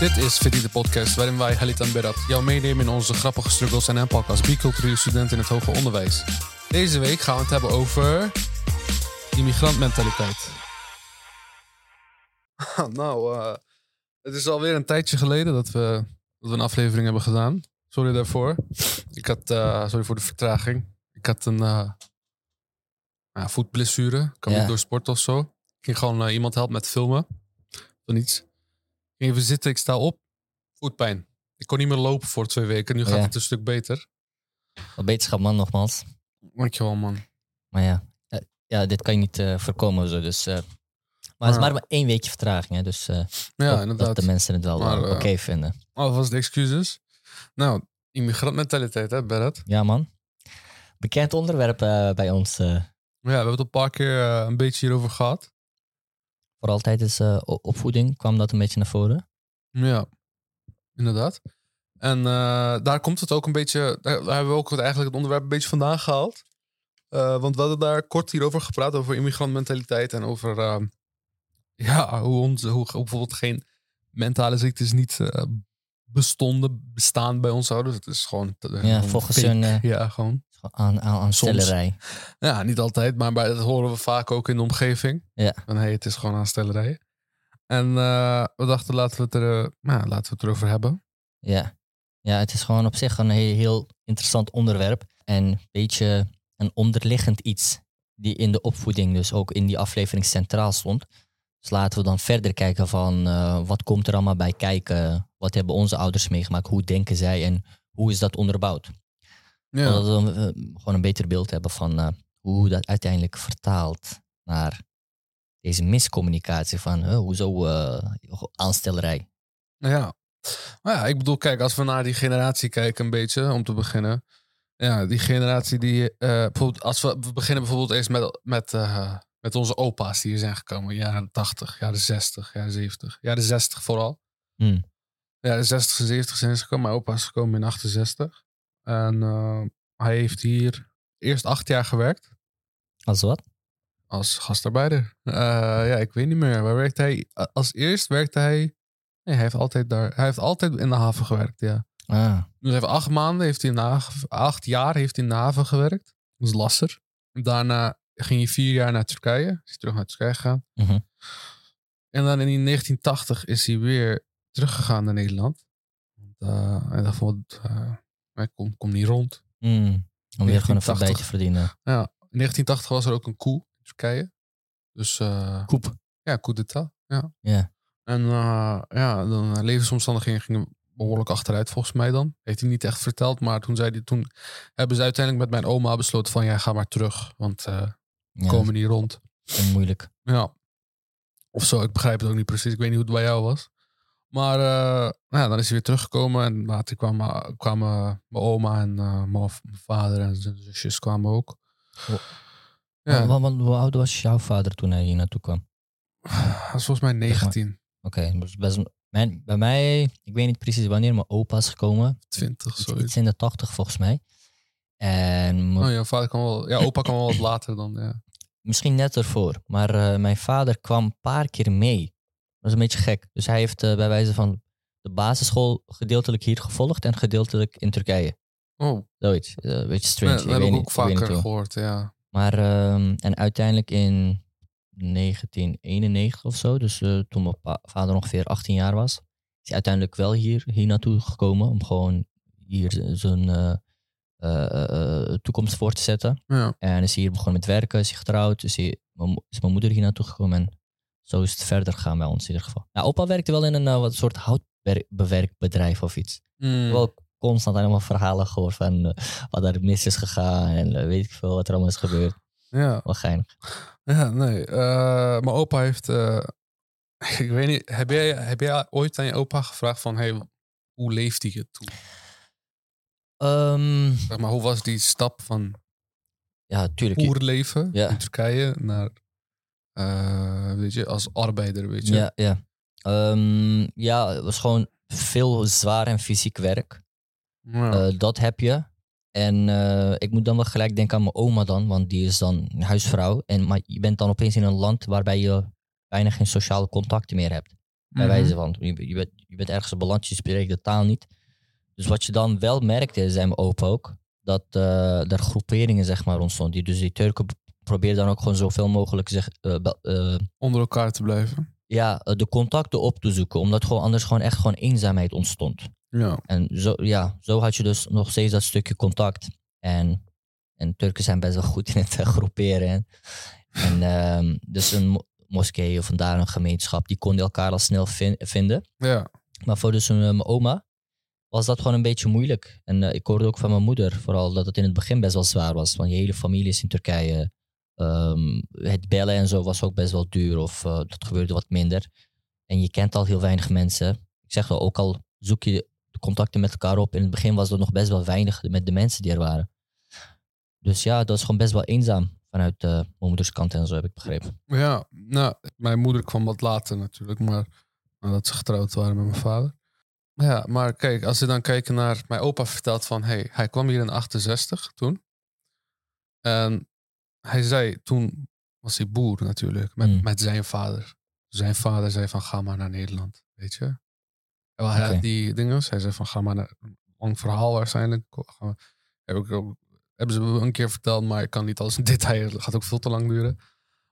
Dit is Fitty de podcast waarin wij Halit en Berat jou meenemen in onze grappige struggles en aanpakken als biculturele student in het hoger onderwijs. Deze week gaan we het hebben over immigrantmentaliteit. nou, eh, het is alweer een tijdje geleden dat we, dat we een aflevering hebben gedaan. Sorry daarvoor. Ik had, eh, sorry voor de vertraging. Ik had een uh, ja, voetblessure. Ik kan Ja. niet door sport of zo. Ik ging gewoon iemand helpen met filmen. Van iets. Ging even zitten, ik sta op. Voetpijn. Ik kon niet meer lopen voor twee weken. Nu gaat Ja. het een stuk beter. Wat beterschap, man, nogmaals. Dankjewel, man. Maar ja, eh, ja dit kan je niet eh, voorkomen. Zo, dus, eh, maar het is Ja. maar één weekje vertraging. Hè, dus eh, Ja, dat, inderdaad. dat de mensen het wel Maar, eh, eh, oké vinden. Alvast de excuses. Nou, immigrantmentaliteit, hè, Barrett? Ja, man. Bekend onderwerp eh, bij ons. eh, Ja, we hebben het een paar keer eh, een beetje hierover gehad. Vooral tijdens eh, o- opvoeding kwam dat een beetje naar voren. Ja, inderdaad. En eh, daar komt het ook een beetje, daar daar hebben we ook het- eigenlijk het onderwerp een beetje vandaan gehaald. Eh, want we hadden daar kort hierover gepraat, over immigrantmentaliteit en over eh, ja, hoe, ons, hoe bijvoorbeeld geen mentale ziektes niet eh, bestonden, bestaan bij ons ouders. Het is gewoon... eh, Ja, gewoon volgens hun, eh, Ja, gewoon. Aan, aan, aan Soms. Ja, niet altijd, maar bij, dat horen we vaak ook in de omgeving. Ja. Van hey, het is gewoon aanstellerij. En eh, we dachten, laten we, het er, eh, nou, laten we het erover hebben. Ja. ja, het is gewoon op zich een heel, heel interessant onderwerp. En een beetje een onderliggend iets die in de opvoeding dus ook in die aflevering centraal stond. Dus laten we dan verder kijken van eh, wat komt er allemaal bij kijken? Wat hebben onze ouders meegemaakt? Hoe denken zij en hoe is dat onderbouwd? Ja, Zodat we eh, gewoon een beter beeld hebben van eh, hoe dat uiteindelijk vertaalt naar deze miscommunicatie van eh, hoezo eh, aanstellerij. nou ja. Maar ja, ik bedoel, kijk, als we naar die generatie kijken een beetje, om te beginnen. Ja, die generatie die, bijvoorbeeld, als we, we beginnen bijvoorbeeld eerst met, met, met onze opa's die hier zijn gekomen. Jaren 80, jaren 60, jaren 70, jaren 60 vooral. Hmm. Ja, de 60 en 70 zijn ze gekomen. Mijn opa is gekomen in 68. En eh, hij heeft hier eerst acht jaar gewerkt Als wat? als gastarbeider. Eh, ja, ik weet niet meer. Waar werkte hij? Als eerst werkte hij... Nee, hij heeft altijd daar... Hij heeft altijd in de haven gewerkt, ja. Ah, Dus hij heeft acht maanden, heeft hij in de haven, acht jaar heeft hij in de haven gewerkt. Dat is lasser. Daarna ging hij vier jaar naar Turkije. Is hij terug naar Turkije gegaan. mhm. En dan in 1980 is hij weer teruggegaan naar Nederland. Hij dacht van, wat, eh, hij komt kom niet rond. Hmm. Om weer gewoon een 1980. voorbij te verdienen. Ja, in 1980 was er ook een coup in Turkije. Dus eh, Koep. ja, coup d'etat. Ja. Ja. En eh, ja, dan eh, levensomstandigheden gingen behoorlijk achteruit volgens mij dan. Heeft hij niet echt verteld, maar toen, zei hij, toen hebben ze uiteindelijk met mijn oma besloten van ja, ga maar terug. Want we Ja, komen niet rond. moeilijk. Ja. Of zo, ik begrijp het ook niet precies. Ik weet niet hoe het bij jou was. Maar eh, nou ja, dan is hij weer teruggekomen. En later kwamen, kwamen mijn oma en eh, mijn vader en zijn zusjes kwamen ook. Oh. Ja, Want, want hoe oud was jouw vader toen hij hier naartoe kwam? dat is volgens mij 19, Oké, dus best mijn, bij mij, ik weet niet precies wanneer mijn opa is gekomen. 20, Iets, zoiets. iets in de tachtig volgens mij. En mijn- Oh, jouw vader kwam wel... Ja, opa kwam wel wat later dan, ja. misschien net ervoor. Maar eh, mijn vader kwam een paar keer mee. Dat is een beetje gek. Dus hij heeft eh, bij wijze van de basisschool gedeeltelijk hier gevolgd en gedeeltelijk in Turkije. Oh, Zoiets. Eh, Een beetje strange. dat ik heb ik ook niet vaker gehoord, ja. Maar ehm, en uiteindelijk in 1991 of zo, dus eh, toen mijn vader ongeveer 18 jaar was, is hij uiteindelijk wel hier, hier naartoe gekomen om gewoon hier zijn toekomst voor te zetten. Ja, En is hij hier begonnen met werken, is hij getrouwd, is, hij, is mijn moeder hier naartoe gekomen en zo is het verder gegaan bij ons in ieder geval. Nou, opa werkte wel in een eh, wat soort houtbewerkbedrijf of iets. Mm. Wel constant allemaal verhalen gehoord van eh, wat er mis is gegaan en eh, weet ik veel wat er allemaal is gebeurd. ja. Wel geinig. ja nee. Mijn opa heeft... ik weet niet, heb jij, heb jij ooit aan je opa gevraagd van... Hey, hoe leeft hij het toen? Ehm, Zeg maar, hoe was die stap van ja, tuurlijk. boerenleven Ja. in Turkije naar... eh, weet je, als arbeider, weet je? Ja, ja. Ehm, ja, het was gewoon veel zwaar en fysiek werk. Ja. Eh, dat heb je. En eh, ik moet dan wel gelijk denken aan mijn oma dan, want die is dan huisvrouw. En, maar je bent dan opeens in een land waarbij je bijna geen sociale contacten meer hebt. Bij Mhm. wijze van, je, je, bent, je bent ergens beland, je spreekt de taal niet. Dus wat je dan wel merkte, zei mijn opa ook, dat eh er groeperingen zeg maar ontstonden. Die, dus die Turken p- probeerden dan ook gewoon zoveel mogelijk zeg, eh, eh, Onder elkaar te blijven. ja, eh, de contacten op te zoeken. Omdat gewoon anders gewoon echt gewoon eenzaamheid ontstond. Ja. En zo, ja, zo had je dus nog steeds dat stukje contact. En, en Turken zijn best wel goed in het groeperen. En, en ehm, dus een mo- moskee of een daar een gemeenschap, die kon elkaar al snel vin- vinden. Ja. Maar voor dus mijn oma was dat gewoon een beetje moeilijk. En ik hoorde ook van mijn moeder vooral dat het in het begin best wel zwaar was. Want je hele familie is in Turkije. Ehm, het bellen en zo was ook best wel duur of eh, dat gebeurde wat minder. En je kent al heel weinig mensen. Ik zeg wel, ook al zoek je de contacten met elkaar op. In het begin was er nog best wel weinig met de mensen die er waren. Dus ja, dat was gewoon best wel eenzaam vanuit eh, mijn moeders kant en zo heb ik begrepen. Ja, nou, mijn moeder kwam wat later natuurlijk, maar nadat ze getrouwd waren met mijn vader. Ja, maar kijk, als je dan kijkt naar... Mijn opa vertelt van, hey, hij kwam hier in 68 toen. En hij zei, toen was hij boer natuurlijk, met, Mm. met zijn vader. Zijn vader zei van, ga maar naar Nederland, weet je. En hij had die dingen, hij zei van, ga maar naar... Een lang verhaal waarschijnlijk. Heb ik hebben ze me een keer verteld, maar ik kan niet alles in detail. Het gaat ook veel te lang duren.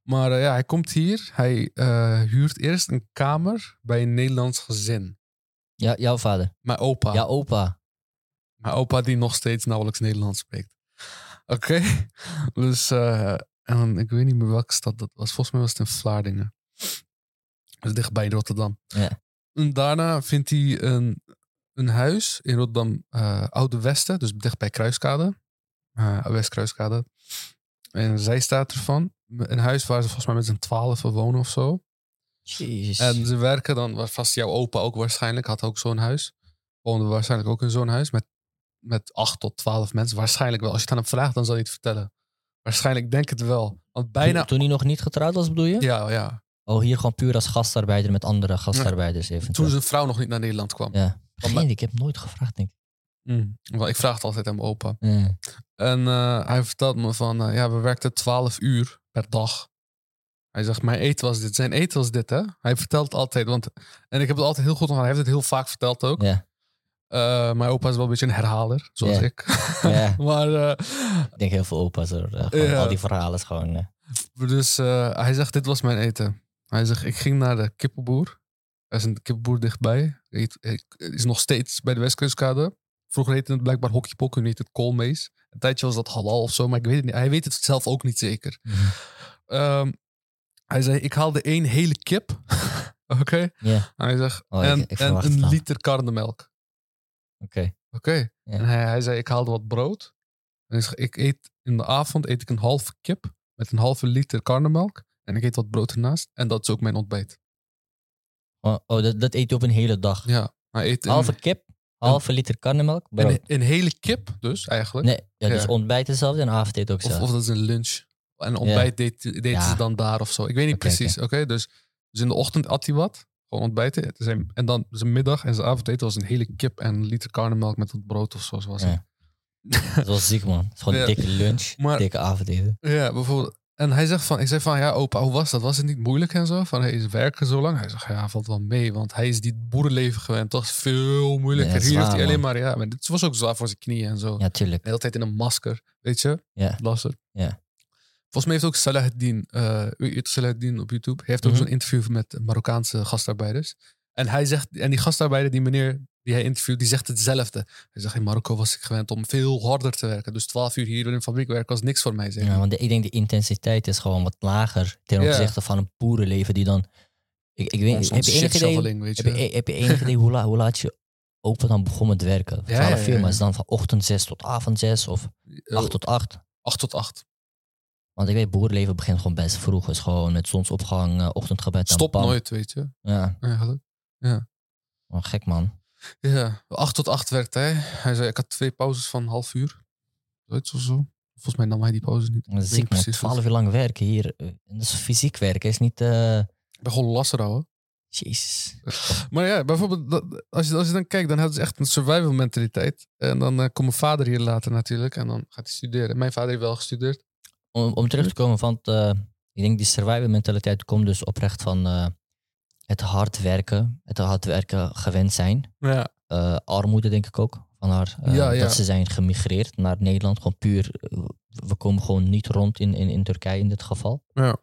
Maar eh, ja, hij komt hier. Hij eh, huurt eerst een kamer bij een Nederlands gezin. Ja, jouw vader. Mijn opa. Ja, opa. Mijn opa die nog steeds nauwelijks Nederlands spreekt. Oké. Dus, eh, en ik weet niet meer welke stad dat was. Volgens mij was het in Vlaardingen. Is dichtbij Rotterdam. Ja. En daarna vindt hij een, een huis in Rotterdam, eh, Oude Westen. Dus dichtbij Kruiskade. Eh Westkruiskade. En zij staat ervan. Een huis waar ze volgens mij met z'n twaalf wonen of zo. Jezus. En ze werken dan, vast jouw opa ook waarschijnlijk, had ook zo'n huis. Woonde waarschijnlijk ook in zo'n huis met, met acht tot twaalf mensen. Waarschijnlijk wel. Als je het aan hem vraagt, dan zal hij het vertellen. Waarschijnlijk denk het wel. Want bijna... Toen, toen hij nog niet getrouwd was, bedoel je? Ja, ja. Oh, hier gewoon puur als gastarbeider met andere gastarbeiders eventueel. Toen zijn vrouw nog niet naar Nederland kwam. Ja. Geen, ik heb nooit gevraagd, denk ik. Mm. Ik vraag het altijd aan mijn opa. En eh, hij vertelt me van, eh, ja, we werkten 12 uur per dag. Hij zegt, mijn eten was dit. Zijn eten was dit, hè? Hij vertelt altijd. Want, en ik heb het altijd heel goed onthouden. Hij heeft het heel vaak verteld ook. Ja. Eh, mijn opa is wel een beetje een herhaler, zoals ik. Ja. maar eh, Ik denk heel veel opa's er. eh. Al die verhalen is gewoon... Dus hij zegt, dit was mijn eten. Hij zegt, ik ging naar de kippenboer. Er is een kippenboer dichtbij. Heet- is nog steeds bij de Westkustkade. Vroeger heette het blijkbaar hokjepok, nu heet het koolmees. Een tijdje was dat halal of zo, maar ik weet het niet. Hij weet het zelf ook niet zeker. Mhm. Ehm, hij zei, ik haalde één hele kip. Oké? Ja, Hij zegt, Oh, en, ik een liter karnemelk. Oké. Oké. En hij, hij zei, ik haalde wat brood. En hij zegt, ik eet in de avond eet ik een halve kip met een halve liter karnemelk. En ik eet wat brood ernaast. En dat is ook mijn ontbijt. Oh, oh, dat, dat eet je op een hele dag. Ja. Hij eet een, Halve kip, halve liter karnemelk, brood. een, een hele kip dus eigenlijk. Nee, ja, dus Ja. ontbijt hetzelfde en avondeten ook Of, zo. of dat is een lunch. En ontbijt deed, deed Ja. ze dan daar of zo. Ik weet niet Oké, precies. Oké, dus, dus in de ochtend at hij wat. Gewoon ontbijten. Zijn, en dan zijn middag en zijn avondeten was een hele kip en een liter karnemelk met wat brood of zo. Zoals Ja. Dat was ziek, man. Het is gewoon Ja. dikke lunch, Maar- dikke avondeten. Ja, bijvoorbeeld. En hij zegt van, ik zei van, ja opa, hoe was dat? Was het niet moeilijk en zo? Van, hij is werken zo lang? Hij zegt, ja, valt wel mee, want hij is die boerenleven gewend. Toch veel moeilijker. Ja, Hier heeft hij alleen man. maar, ja, maar dit was ook zwaar voor zijn knieën en zo. Ja, tuurlijk. De hele tijd in een masker, weet je? Ja. Lastig. Ja. Volgens mij heeft ook Salahuddin, eh u weet Salahuddin op YouTube, hij heeft ook Mhm. zo'n interview met Marokkaanse gastarbeiders. En hij zegt, en die gastarbeider, die meneer die hij interviewt, die zegt hetzelfde. Hij zegt, in Marokko was ik gewend om veel harder te werken. Dus 12 uur hier in een fabriek werken was niks voor mij. Zeg. Ja, want de- ik denk de intensiteit is gewoon wat lager ten Ja. opzichte van een boerenleven die dan... Ik, ik weet, heb je enig idee, heb je. je, heb je enig idee hoe, la, hoe laat je opa dan begon met werken? Ja, 12 ja, uur, ja, maar ja. is dan van ochtend 6 tot avond 6 of 8 tot 8? 8 tot 8. Want ik weet, boerenleven begint gewoon best vroeg. Het is gewoon met zonsopgang, eh, ochtendgebed en Stop nooit, weet je. Ja, Eigenlijk. oh, gek man. Ja, 8 tot 8 werkt hij. Hij zei, ik had twee pauzes van een half uur. Zoiets of zo. Volgens mij nam hij die pauze niet. Dat is ziek man, precies 12 uur lang werken hier. eh, Dat is fysiek werken, is niet... eh Ik ben gewoon lasser houden. Jezus. Maar ja, bijvoorbeeld, als je, als je dan kijkt, dan hebben ze echt een survival mentaliteit. En dan komt mijn vader hier later natuurlijk. En dan gaat hij studeren. Mijn vader heeft wel gestudeerd. Om, om terug te komen van... het, eh, ik denk die survival mentaliteit komt dus oprecht van... eh, het hard werken, het hard werken gewend zijn. Ja, Eh, armoede denk ik ook. Van haar, Ja, ja. Dat ze zijn gemigreerd naar Nederland. Gewoon puur, we komen gewoon niet rond in, in, in Turkije in dit geval. ja.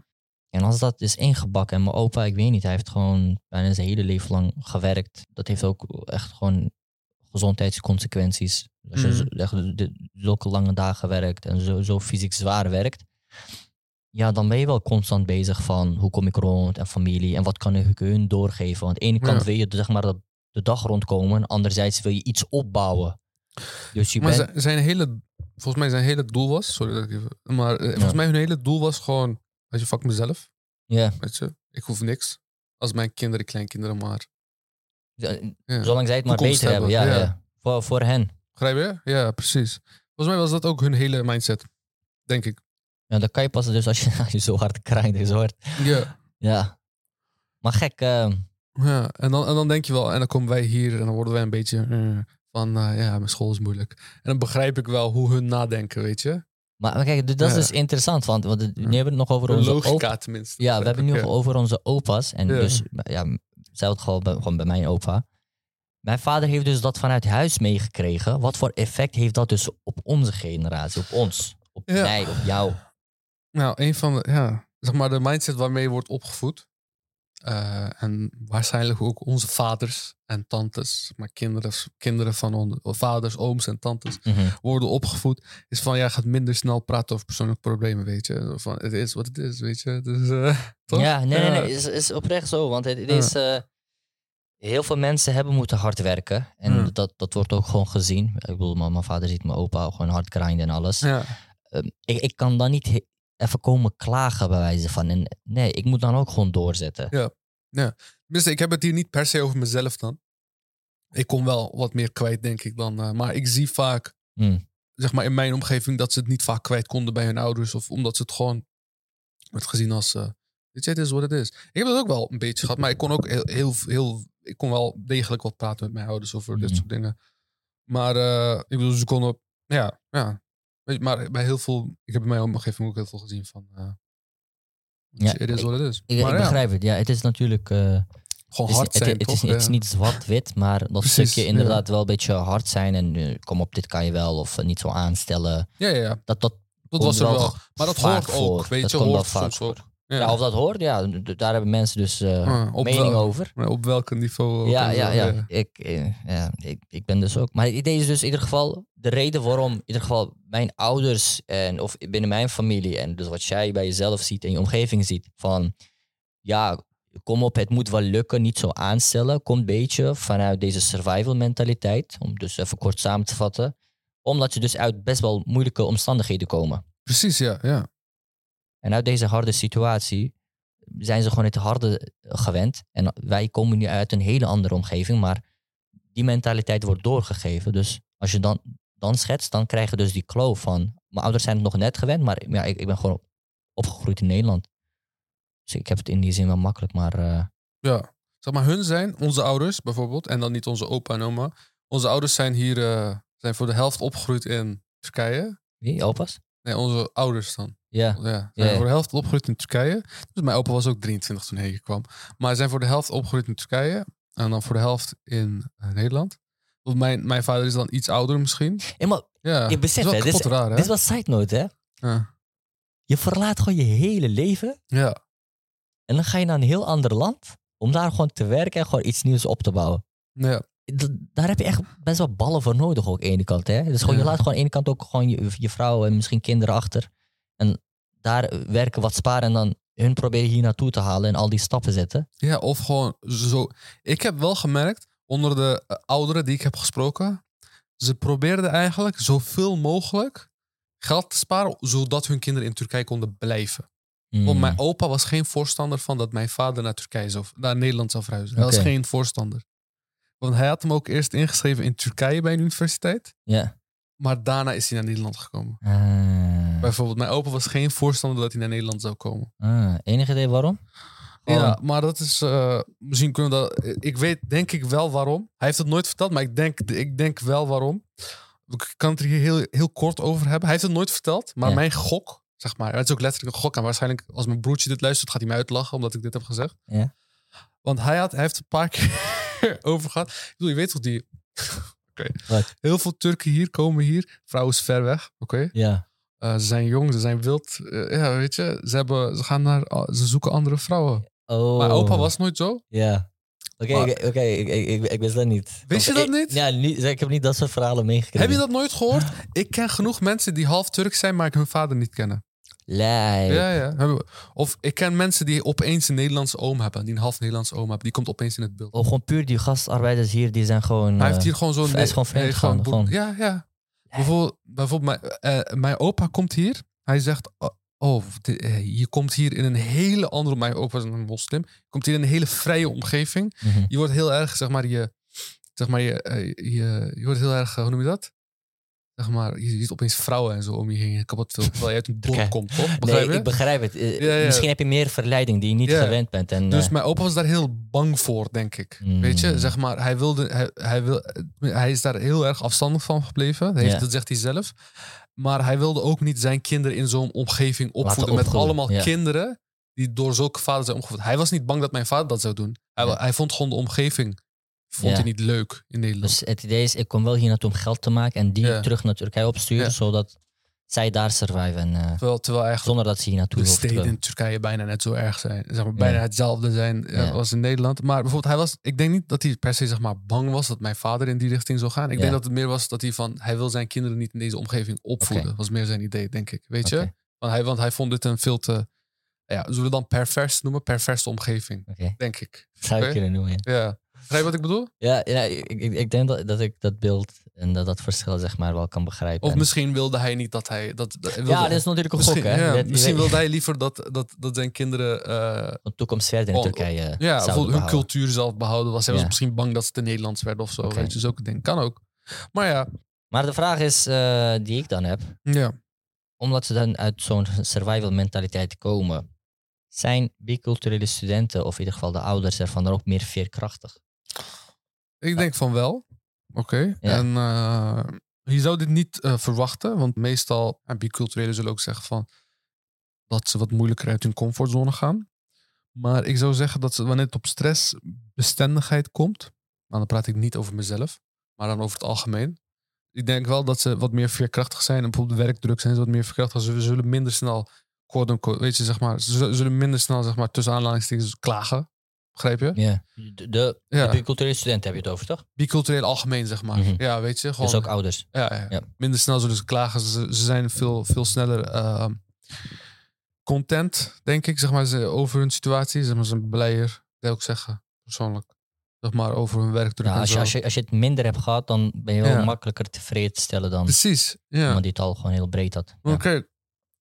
En als dat is ingebakken, en mijn opa, ik weet niet, hij heeft gewoon bijna zijn hele leven lang gewerkt. Dat heeft ook echt gewoon gezondheidsconsequenties. Als je zo- echt zulke lange dagen werkt en zo, zo fysiek zwaar werkt, ja, dan ben je wel constant bezig van hoe kom ik rond en familie en wat kan ik hun doorgeven. Want aan de ene kant Ja. wil je zeg maar de, dag rondkomen, en anderzijds wil je iets opbouwen. Dus je Maar bent, zijn, hele, volgens mij zijn hele doel was, sorry dat ik even, maar eh, volgens mij hun hele doel was gewoon, weet je, fuck mezelf, ja, weet je, ik hoef niks. Als mijn kinderen, kleinkinderen maar. Ja. zolang zij het maar beter hebben, hebben, ja. ja. Voor, voor hen. Begrijp je? Ja, precies. Volgens mij was dat ook hun hele mindset, denk ik. Ja, dan kan je pas dus als je, als je zo hard krijgt zo hard Ja. Ja. Maar gek, eh, Ja, en dan, en dan denk je wel, en dan komen wij hier en dan worden wij een beetje eh, van, eh, ja, mijn school is moeilijk. En dan begrijp ik wel hoe hun nadenken, weet je. maar, maar kijk, dat is Ja. dus interessant, want, want het- nu hebben we het nog over onze logica tenminste. Ja, we hebben nu Ja. nog over onze opa's. En dus, ja, bij, gewoon bij mijn opa. Mijn vader heeft dus dat vanuit huis meegekregen. Wat voor effect heeft dat dus op onze generatie, op ons, op Ja. mij, op jou? Nou, een van de, ja, zeg maar de mindset waarmee je wordt opgevoed. eh, en waarschijnlijk ook onze vaders en tantes, maar kinderen, kinderen van onze vaders, ooms en tantes Mhm. worden opgevoed. Is van, jij gaat minder snel praten over persoonlijke problemen, weet je. Van, het is wat het is, weet je. Dus, eh? Ja, nee, nee, Ja. nee, is, is oprecht zo. Want het, het Ja. is, eh, heel veel mensen hebben moeten hard werken. En Ja. dat, dat wordt ook gewoon gezien. Ik bedoel, mijn mijn vader ziet mijn opa gewoon hard grinden en alles. Ja, Ehm, ik, ik kan dan niet even komen klagen bij wijze van. En nee, ik moet dan ook gewoon doorzetten. Tenminste, ik heb het hier niet per se over mezelf dan. Ik kom wel wat meer kwijt, denk ik dan. eh, maar ik zie vaak, Hmm. zeg maar in mijn omgeving, dat ze het niet vaak kwijt konden bij hun ouders. Of omdat ze het gewoon werd gezien als, eh weet je, het is wat het is. Ik heb dat ook wel een beetje gehad, maar ik kon ook heel, heel, heel ik kon wel degelijk wat praten met mijn ouders over dit Mhm. soort dingen. Maar eh, ik bedoel, ze konden, ja, ja. Maar bij heel veel, ik heb in mijn omgeving ook heel veel gezien van, eh Ja, het is wat het is. Ik, maar ik ja, begrijp het. Ja, het is natuurlijk. eh, gewoon hard het, zijn, het, is, toch? het is Ja. niet zwart-wit, maar dat Precies, stukje ja. inderdaad wel een beetje hard zijn. En kom op, dit kan je wel. Of niet zo aanstellen. Ja, ja, ja. Dat, dat, Dat was er wel. Maar dat hoort ook, voor. weet dat je, hoort soms ook. Ja. Ja, of dat hoort, ja, daar hebben mensen dus op mening wel- over. Maar op welk niveau? Ja, ja, ja. Ik, eh, ja ik, ik ben dus ook. Maar het idee is dus in ieder geval de reden waarom in ieder geval mijn ouders en of binnen mijn familie en dus wat jij bij jezelf ziet en je omgeving ziet van ja, kom op, het moet wel lukken, niet zo aanstellen, komt een beetje vanuit deze survival mentaliteit, om dus even kort samen te vatten, omdat ze dus uit best wel moeilijke omstandigheden komen. Precies, ja. ja. En uit deze harde situatie zijn ze gewoon het harde gewend. En wij komen nu uit een hele andere omgeving, maar die mentaliteit wordt doorgegeven. Dus als je dan, dan schetst, dan krijg je dus die kloof van... Mijn ouders zijn het nog net gewend, maar ja, ik, ik ben gewoon opgegroeid in Nederland. Dus ik heb het in die zin wel makkelijk, maar... eh, ja. Zeg maar, hun zijn onze ouders bijvoorbeeld. En dan niet onze opa en oma. Onze ouders zijn hier eh, zijn voor de helft opgegroeid in Turkije. wie, opa's? Nee, onze ouders dan. Ja, Ja, zijn Ja, ja. voor de helft opgegroeid in Turkije. Dus mijn opa was ook 23 toen hij hier kwam. Maar zijn voor de helft opgegroeid in Turkije. En dan voor de helft in eh, Nederland. Want mijn, mijn vader is dan iets ouder misschien. Hey, maar Ja, je beseft, hè, is dit is, kapot raar, hè? dit is wel side note, hè? Ja. Je verlaat gewoon je hele leven ja. en dan ga je naar een heel ander land om daar gewoon te werken en gewoon iets nieuws op te bouwen. ja. d- daar heb je echt best wel ballen voor nodig ook aan de ene kant. Hè? Dus gewoon, je Ja. laat gewoon aan de ene kant ook gewoon je, je vrouw en misschien kinderen achter. En daar werken wat sparen en dan hun proberen hier naartoe te halen en al die stappen zetten. Ja, of gewoon zo. Ik heb wel gemerkt, onder de eh, ouderen die ik heb gesproken, ze probeerden eigenlijk zoveel mogelijk geld te sparen, zodat hun kinderen in Turkije konden blijven. Want Mm. mijn opa was geen voorstander van dat mijn vader naar Turkije zou, naar Nederland zou verhuizen. Hij was geen voorstander. Want hij had hem ook eerst ingeschreven in Turkije bij een universiteit, Ja. Maar daarna is hij naar Nederland gekomen. Ah. Bijvoorbeeld, mijn opa was geen voorstander dat hij naar Nederland zou komen. Ah. Enig idee waarom? Ja, maar dat is. eh, misschien kunnen we dat. Ik weet, denk ik wel waarom. Hij heeft het nooit verteld, maar ik denk, ik denk wel waarom. Ik kan het er hier heel, heel kort over hebben. Hij heeft het nooit verteld, maar Ja. mijn gok, zeg maar. Het is ook letterlijk een gok. En waarschijnlijk, als mijn broertje dit luistert, gaat hij mij uitlachen omdat ik dit heb gezegd. Ja. Want hij, had, hij heeft een paar keer over gehad. Ik bedoel, je weet toch die... Oké. Heel veel Turken hier komen hier. Vrouw is ver weg, oké. Ja. Eh, ze zijn jong, ze zijn wild. Eh, ja, weet je, ze, hebben, ze gaan naar... Ze zoeken andere vrouwen. Oh. Mijn opa was nooit zo. Ja. Oké, Maar- oké, ik, ik, ik, ik wist dat niet. Wist je dat niet? Ja, niet, ik heb niet dat soort verhalen meegekregen. Heb je dat nooit gehoord? Ik ken genoeg mensen die half Turk zijn, maar ik hun vader niet kennen. Lijp. Ja, ja. Of ik ken mensen die opeens een Nederlandse oom hebben. Die een half Nederlandse oom hebben. Die komt opeens in het beeld. Of gewoon puur die gastarbeiders hier, die zijn gewoon... Hij heeft eh, hier gewoon zo'n... hij is gewoon vreemd gewoon. Ja, ja. Bijvoorbeeld, bijvoorbeeld mijn, eh, mijn opa komt hier. Hij zegt... oh, Oh, eh, je komt hier in een hele andere... Mijn opa is een moslim. Je komt hier in een hele vrije omgeving. mhm. Je wordt heel erg, zeg maar, je... Zeg maar, je, je, je wordt heel erg... Hoe noem je dat? Zeg maar, je ziet opeens vrouwen en zo om je heen. Kapot veel. Terwijl je uit een dorp komt, toch? Begrijp Nee, je? ik begrijp het. Eh, Ja, ja. Misschien heb je meer verleiding die je niet Ja. gewend bent. En, Dus eh, mijn opa was daar heel bang voor, denk ik. Weet je, zeg maar, hij, wilde, hij, hij, wil, hij is daar heel erg afstandig van gebleven. Dat, heeft, dat zegt hij zelf. Maar hij wilde ook niet zijn kinderen in zo'n omgeving opvoeden. Met allemaal kinderen die door zulke vaders zijn opgevoed. Hij was niet bang dat mijn vader dat zou doen. Hij, hij vond gewoon de omgeving vond Ja. hij niet leuk in Nederland. dus het idee is, ik kom wel hier naartoe om geld te maken en die Ja. terug naar Turkije opsturen, zodat zij daar surviven. eh, terwijl, terwijl eigenlijk zonder dat ze hier naartoe de steden in Turkije bijna net zo erg zijn. Zeg maar, bijna hetzelfde zijn eh, als in Nederland. Maar bijvoorbeeld, hij was, ik denk niet dat hij per se zeg maar, bang was dat mijn vader in die richting zou gaan. Ik denk dat het meer was dat hij van, hij wil zijn kinderen niet in deze omgeving opvoeden. Oké. was meer zijn idee, denk ik. Weet je? Want, hij, want hij vond dit een veel te, ja, zullen we dan pervers noemen? Perverse omgeving, denk ik. zou je Oké. kunnen noemen. Ja, Ja. Begrijp je wat ik bedoel? ja, ja ik, ik, ik denk dat, dat ik dat beeld en dat, dat verschil zeg maar wel kan begrijpen. Of En- misschien wilde hij niet dat hij... Dat, dat- wilde- ja, dat is natuurlijk een gok, hè. ja, misschien wilde hij liever dat, dat, dat zijn kinderen... eh, een toekomst verder in Oh, Turkije Ja, hun behouden. cultuur zelf behouden was. Hij was misschien bang dat ze te Nederlands werden of zo. Oké. Weet je, zulke dingen. Kan ook. Maar ja, Maar de vraag is, eh, die ik dan heb, ja. omdat ze dan uit zo'n survival mentaliteit komen, zijn biculturele studenten, of in ieder geval de ouders ervan, dan ook meer veerkrachtig? Ik denk van wel. Oké. Ja. En eh, je zou dit niet eh, verwachten, want meestal, en biculturelen zullen ook zeggen van dat ze wat moeilijker uit hun comfortzone gaan. Maar ik zou zeggen dat ze, wanneer het op stressbestendigheid komt, nou, dan praat ik niet over mezelf, maar dan over het algemeen. Ik denk wel dat ze wat meer veerkrachtig zijn. En bijvoorbeeld werkdruk zijn ze wat meer veerkrachtig. Ze zullen minder snel, quote weet je, zeg maar, ze zullen- zullen minder snel, zeg maar, tussen aanhalingstekens klagen. Begrijp je? Ja. De, de, Ja. de biculturele studenten heb je het over, toch? Bicultureel algemeen, zeg maar. Mhm. Ja, weet je, gewoon. Dus ook ouders. Ja, ja. Ja. minder snel zullen ze klagen. Ze, ze zijn veel, veel sneller eh, content, denk ik, zeg maar, ze, over hun situatie. Zeg maar, ze zijn blijer, dat wil ik zeggen, persoonlijk. Zeg maar, over hun werkdruk Ja, en als, je, als, je, als je het minder hebt gehad, dan ben je wel Ja. makkelijker tevreden te stellen dan Precies, ja. iemand die het al gewoon heel breed had. Ja. Oké,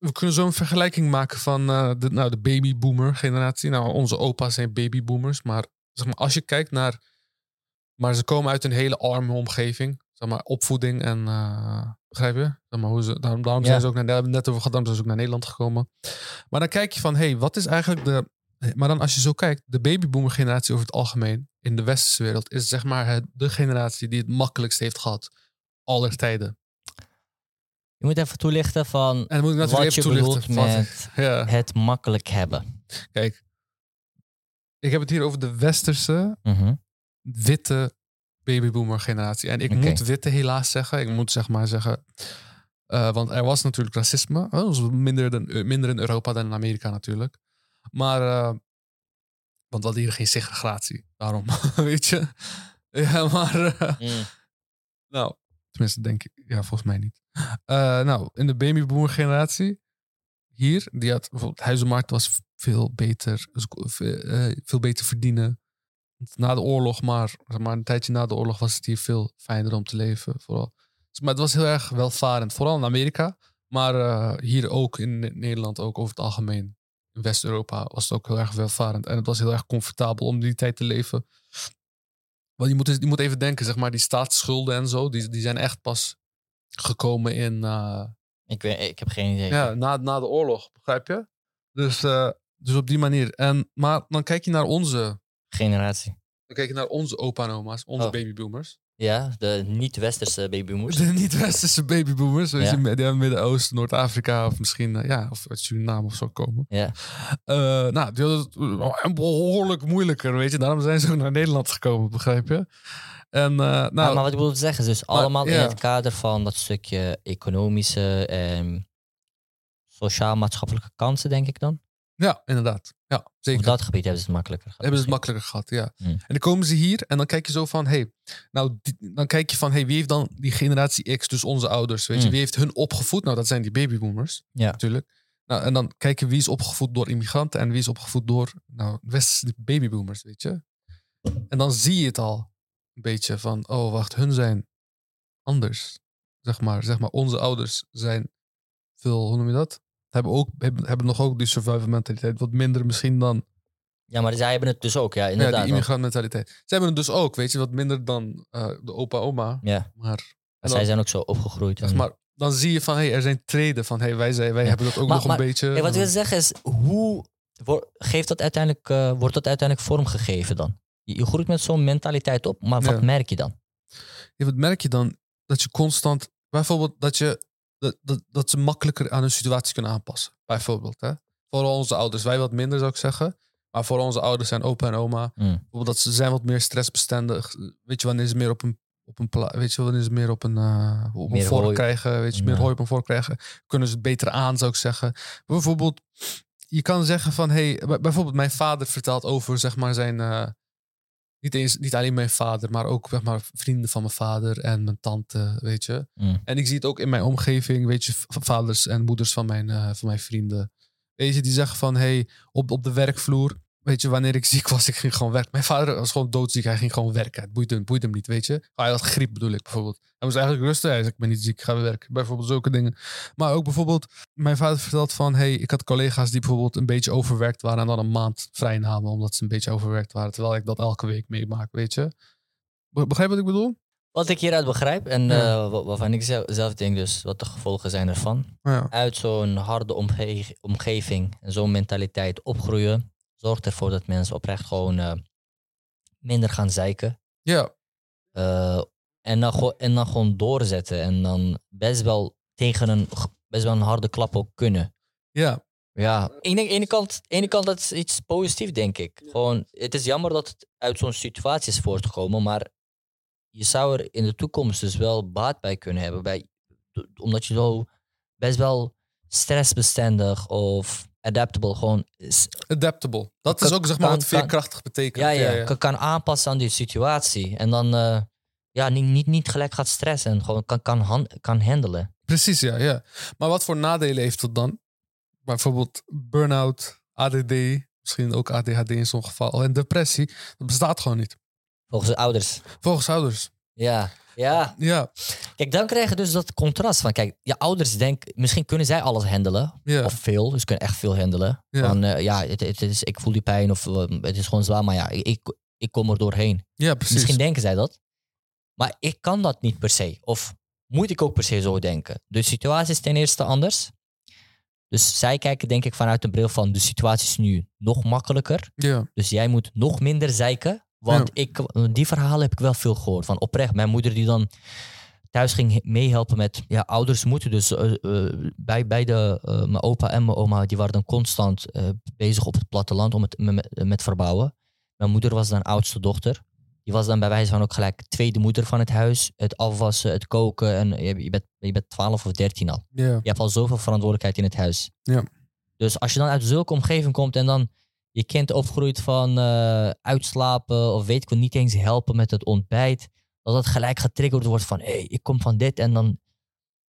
we kunnen zo een vergelijking maken van eh, de, nou, de babyboomer generatie. Nou, onze opa's zijn babyboomers, maar, zeg maar als je kijkt naar... Maar ze komen uit een hele arme omgeving. Zeg maar, opvoeding en... eh, begrijp je? Zeg maar, hoe ze, daarom daarom Ja. zijn ze ook naar... Net over gehad, daarom zijn ze ook naar Nederland gekomen. Maar dan kijk je van, hé, hey, wat is eigenlijk de... Maar dan als je zo kijkt, de babyboomer generatie over het algemeen... in de westerse wereld is zeg maar de generatie die het makkelijkst heeft gehad. Aller tijden. Je moet even toelichten van En moet ik natuurlijk wat je bedoelt met ja. het makkelijk hebben. Kijk, ik heb het hier over de westerse, Mhm. witte babyboomer generatie. En ik moet witte helaas zeggen. Ik moet zeg maar zeggen. eh, want er was natuurlijk racisme. Oh, Dat was minder, dan, eh, minder in Europa dan in Amerika natuurlijk. Maar, eh, want we hadden hier geen segregatie. Daarom, weet je. Ja, maar... Mm. nou, tenminste denk ik, ja, volgens mij niet. Eh, nou, in de babyboomer generatie, hier, die had bijvoorbeeld, huizenmarkt was veel beter, veel, eh, veel beter verdienen. Na de oorlog, maar, maar een tijdje na de oorlog was het hier veel fijner om te leven. Vooral. Dus, maar het was heel erg welvarend, vooral in Amerika, maar eh, hier ook in Ne- Nederland ook over het algemeen. In West-Europa was het ook heel erg welvarend. En het was heel erg comfortabel om die tijd te leven. Want je moet, je moet even denken, zeg maar, die staatsschulden en zo, die, die zijn echt pas gekomen in, eh, Ik, weet, ik heb geen idee. ja, na, na de oorlog, begrijp je? Dus, eh, dus op die manier. En, maar dan kijk je naar onze, Generatie. dan kijk je naar onze opa en oma's, onze Oh. babyboomers. Ja, de niet-westerse babymoers. De niet-westerse babyboomers. Ja. die uit Midden-Oosten, Noord-Afrika of misschien eh, ja, of uit Suriname of zo komen. Ja. Nou, die hadden het eh, behoorlijk moeilijker, weet je. Daarom zijn ze ook naar Nederland gekomen, begrijp je? En eh, nou, maar, maar wat ik wil zeggen is dus allemaal in het kader van dat stukje economische en sociaal-maatschappelijke kansen, denk ik dan. ja, inderdaad. Ja, Op zeker. dat gebied hebben ze het makkelijker gehad. hebben ze het makkelijker gehad, ja. Hmm. En dan komen ze hier en dan kijk je zo van, hey, nou, die- dan kijk je van, hey, wie heeft dan die generatie X, dus onze ouders, weet je, Hmm. wie heeft hun opgevoed? Nou, dat zijn die babyboomers, Ja. natuurlijk. Nou, en dan kijk je wie is opgevoed door immigranten en wie is opgevoed door, nou, westerse babyboomers, weet je. En dan zie je het al een beetje van, oh, wacht, hun zijn anders, zeg maar. Zeg maar, onze ouders zijn veel, hoe noem je dat? Hebben, ook, hebben, hebben nog ook die survivor mentaliteit, wat minder misschien dan Ja, maar zij hebben het dus ook, ja, ja, inderdaad. die want- immigrantmentaliteit. Ze hebben het dus ook, weet je, wat minder dan eh, de opa-oma. ja, Maar, dan- zij zijn ook zo opgegroeid. zeg maar dan zie je van, hé, hey, er zijn treden van, hey, wij, zijn, wij Ja. hebben dat ook Maar- nog maar- een beetje. Hey, wat ik en wil zeggen is, hoe geeft dat uiteindelijk, eh, wordt dat uiteindelijk vormgegeven dan? Je, groeit met zo'n mentaliteit op, maar wat Ja. merk je dan? Ja, wat merk je dan? Dat je constant, bijvoorbeeld, dat, je, dat, dat, dat ze makkelijker aan hun situatie kunnen aanpassen. Bijvoorbeeld, hè. Vooral onze ouders, wij wat minder zou ik zeggen. Maar voor onze ouders zijn opa en oma. Mm. Bijvoorbeeld dat ze zijn wat meer stressbestendig. Weet je, wanneer ze meer op een, op een pla- weet je, wanneer ze meer op een, eh, op een Meer vork hooi. krijgen, weet je, meer hooi op een vork krijgen, kunnen ze het beter aan, zou ik zeggen. Bijvoorbeeld, je kan zeggen van, hey, bij- bijvoorbeeld mijn vader vertelt over, zeg maar, zijn, eh, niet eens, niet alleen mijn vader, maar ook, zeg maar, vrienden van mijn vader en mijn tante, weet je. Mm. En ik zie het ook in mijn omgeving, weet je, vaders en moeders van mijn, eh, van mijn vrienden. Weet je, die zeggen van, hey, op, op de werkvloer, weet je, wanneer ik ziek was, ik ging gewoon werken. Mijn vader was gewoon doodziek, hij ging gewoon werken. Het boeide, hem- boeide hem niet, weet je. Hij had griep, bedoel ik bijvoorbeeld. Hij moest eigenlijk rusten. Hij zei, ik ben niet ziek, ik ga weer werken. Bijvoorbeeld zulke dingen. Maar ook bijvoorbeeld, mijn vader vertelt van, hey, ik had collega's die bijvoorbeeld een beetje overwerkt waren en dan een maand vrij namen omdat ze een beetje overwerkt waren. Terwijl ik dat elke week meemaak, weet je. Be- Begrijp wat ik bedoel? Wat ik hieruit begrijp en Ja. eh, wa- waarvan ik zelf, zelf denk dus wat de gevolgen zijn ervan. Ja. Uit zo'n harde omge- omgeving en zo'n mentaliteit opgroeien, zorgt ervoor dat mensen oprecht gewoon eh, minder gaan zeiken. Ja, Eh, en, dan gewoon- en dan gewoon doorzetten en dan best wel tegen een, best wel een harde klap ook kunnen. ja. Ja, ik denk, ene kant, ene kant dat is iets positiefs, denk ik. Gewoon, het is jammer dat het uit zo'n situatie is voortgekomen, maar je zou er in de toekomst dus wel baat bij kunnen hebben. Bij, omdat je zo best wel stressbestendig of adaptable gewoon is- Adaptable. Dat is ook zeg maar kan- wat veerkrachtig betekent. ja, ja, Kan, kan aanpassen aan die situatie. En dan eh, ja, niet, niet, niet gelijk gaat stressen en gewoon kan, kan, han- kan handelen. Precies, ja, ja. Maar wat voor nadelen heeft dat dan? Bijvoorbeeld burn-out, ADD, misschien ook ADHD in zo'n geval. En depressie, dat bestaat gewoon niet. Volgens de ouders. Volgens ouders. Ja, ja. Ja, Kijk, dan krijg je dus dat contrast van, kijk, je ouders denken, misschien kunnen zij alles handelen. ja, Of veel, dus kunnen echt veel handelen. Ja. Van, eh, ja, het, het is, ik voel die pijn of eh, het is gewoon zwaar, maar ja, ik, ik, ik kom er doorheen. ja precies. Misschien denken zij dat. Maar ik kan dat niet per se. Of moet ik ook per se zo denken. De situatie is ten eerste anders. Dus zij kijken denk ik vanuit de bril van de situatie is nu nog makkelijker. Ja, Dus jij moet nog minder zeiken. Want ik, die verhalen heb ik wel veel gehoord. Van oprecht, mijn moeder die dan thuis ging he- meehelpen met... Ja, ouders moeten dus... eh, bij, bij de, eh, mijn opa en mijn oma, die waren dan constant bezig op het platteland om het met, verbouwen. Mijn moeder was dan oudste dochter. Die was dan bij wijze van ook gelijk tweede moeder van het huis. Het afwassen, het koken. En je, je, bent, je bent 12 of 13 al. Je hebt al zoveel verantwoordelijkheid in het huis. Ja. Dus als je dan uit zulke omgeving komt en dan je kind opgroeit van eh, uitslapen of weet ik wel, niet eens helpen met het ontbijt, dat dat gelijk getriggerd wordt van hé, hey, ik kom van dit en dan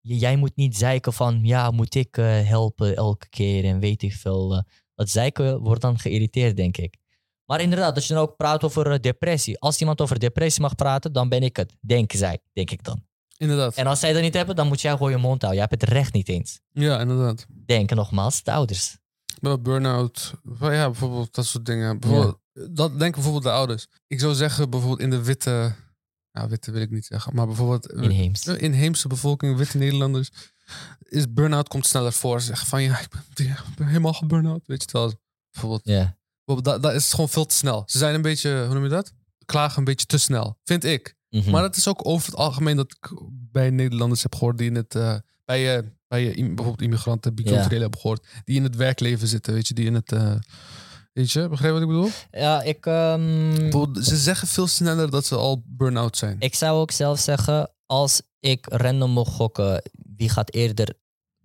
jij moet niet zeiken van ja, moet ik eh, helpen elke keer en weet ik veel. eh. dat zeiken wordt dan geïrriteerd, denk ik. Maar inderdaad, als je dan ook praat over depressie. Als iemand over depressie mag praten, dan ben ik het. Denken zij, denk ik dan. inderdaad. En als zij dat niet hebben, dan moet jij gewoon je mond houden. Jij hebt het recht niet eens. Ja, inderdaad. Denken nogmaals, de ouders. Maar burn-out, ja, bijvoorbeeld dat soort dingen. Bijvoorbeeld, Dat denken bijvoorbeeld de ouders. Ik zou zeggen, bijvoorbeeld in de witte, nou witte wil ik niet zeggen, maar bijvoorbeeld Inheems. de inheemse bevolking, witte Nederlanders, is burn-out komt sneller voor. Ze zeggen van ja, ik ben, ik ben helemaal geburn-out. Weet je terwijl, bijvoorbeeld, Ja. bijvoorbeeld dat, dat is gewoon veel te snel. Ze zijn een beetje, hoe noem je dat? Klagen een beetje te snel, vind ik. Mhm. Maar het is ook over het algemeen dat ik bij Nederlanders heb gehoord die in het. eh, bij, eh, bij im- bijvoorbeeld immigranten, biculturele heb gehoord. Die in het werkleven zitten, weet je, die in het. eh, weet je, begrijp je wat ik bedoel? Ja, ik, ehm, Ze zeggen veel sneller dat ze al burn-out zijn. ik zou ook zelf zeggen, als ik random mocht gokken, wie gaat eerder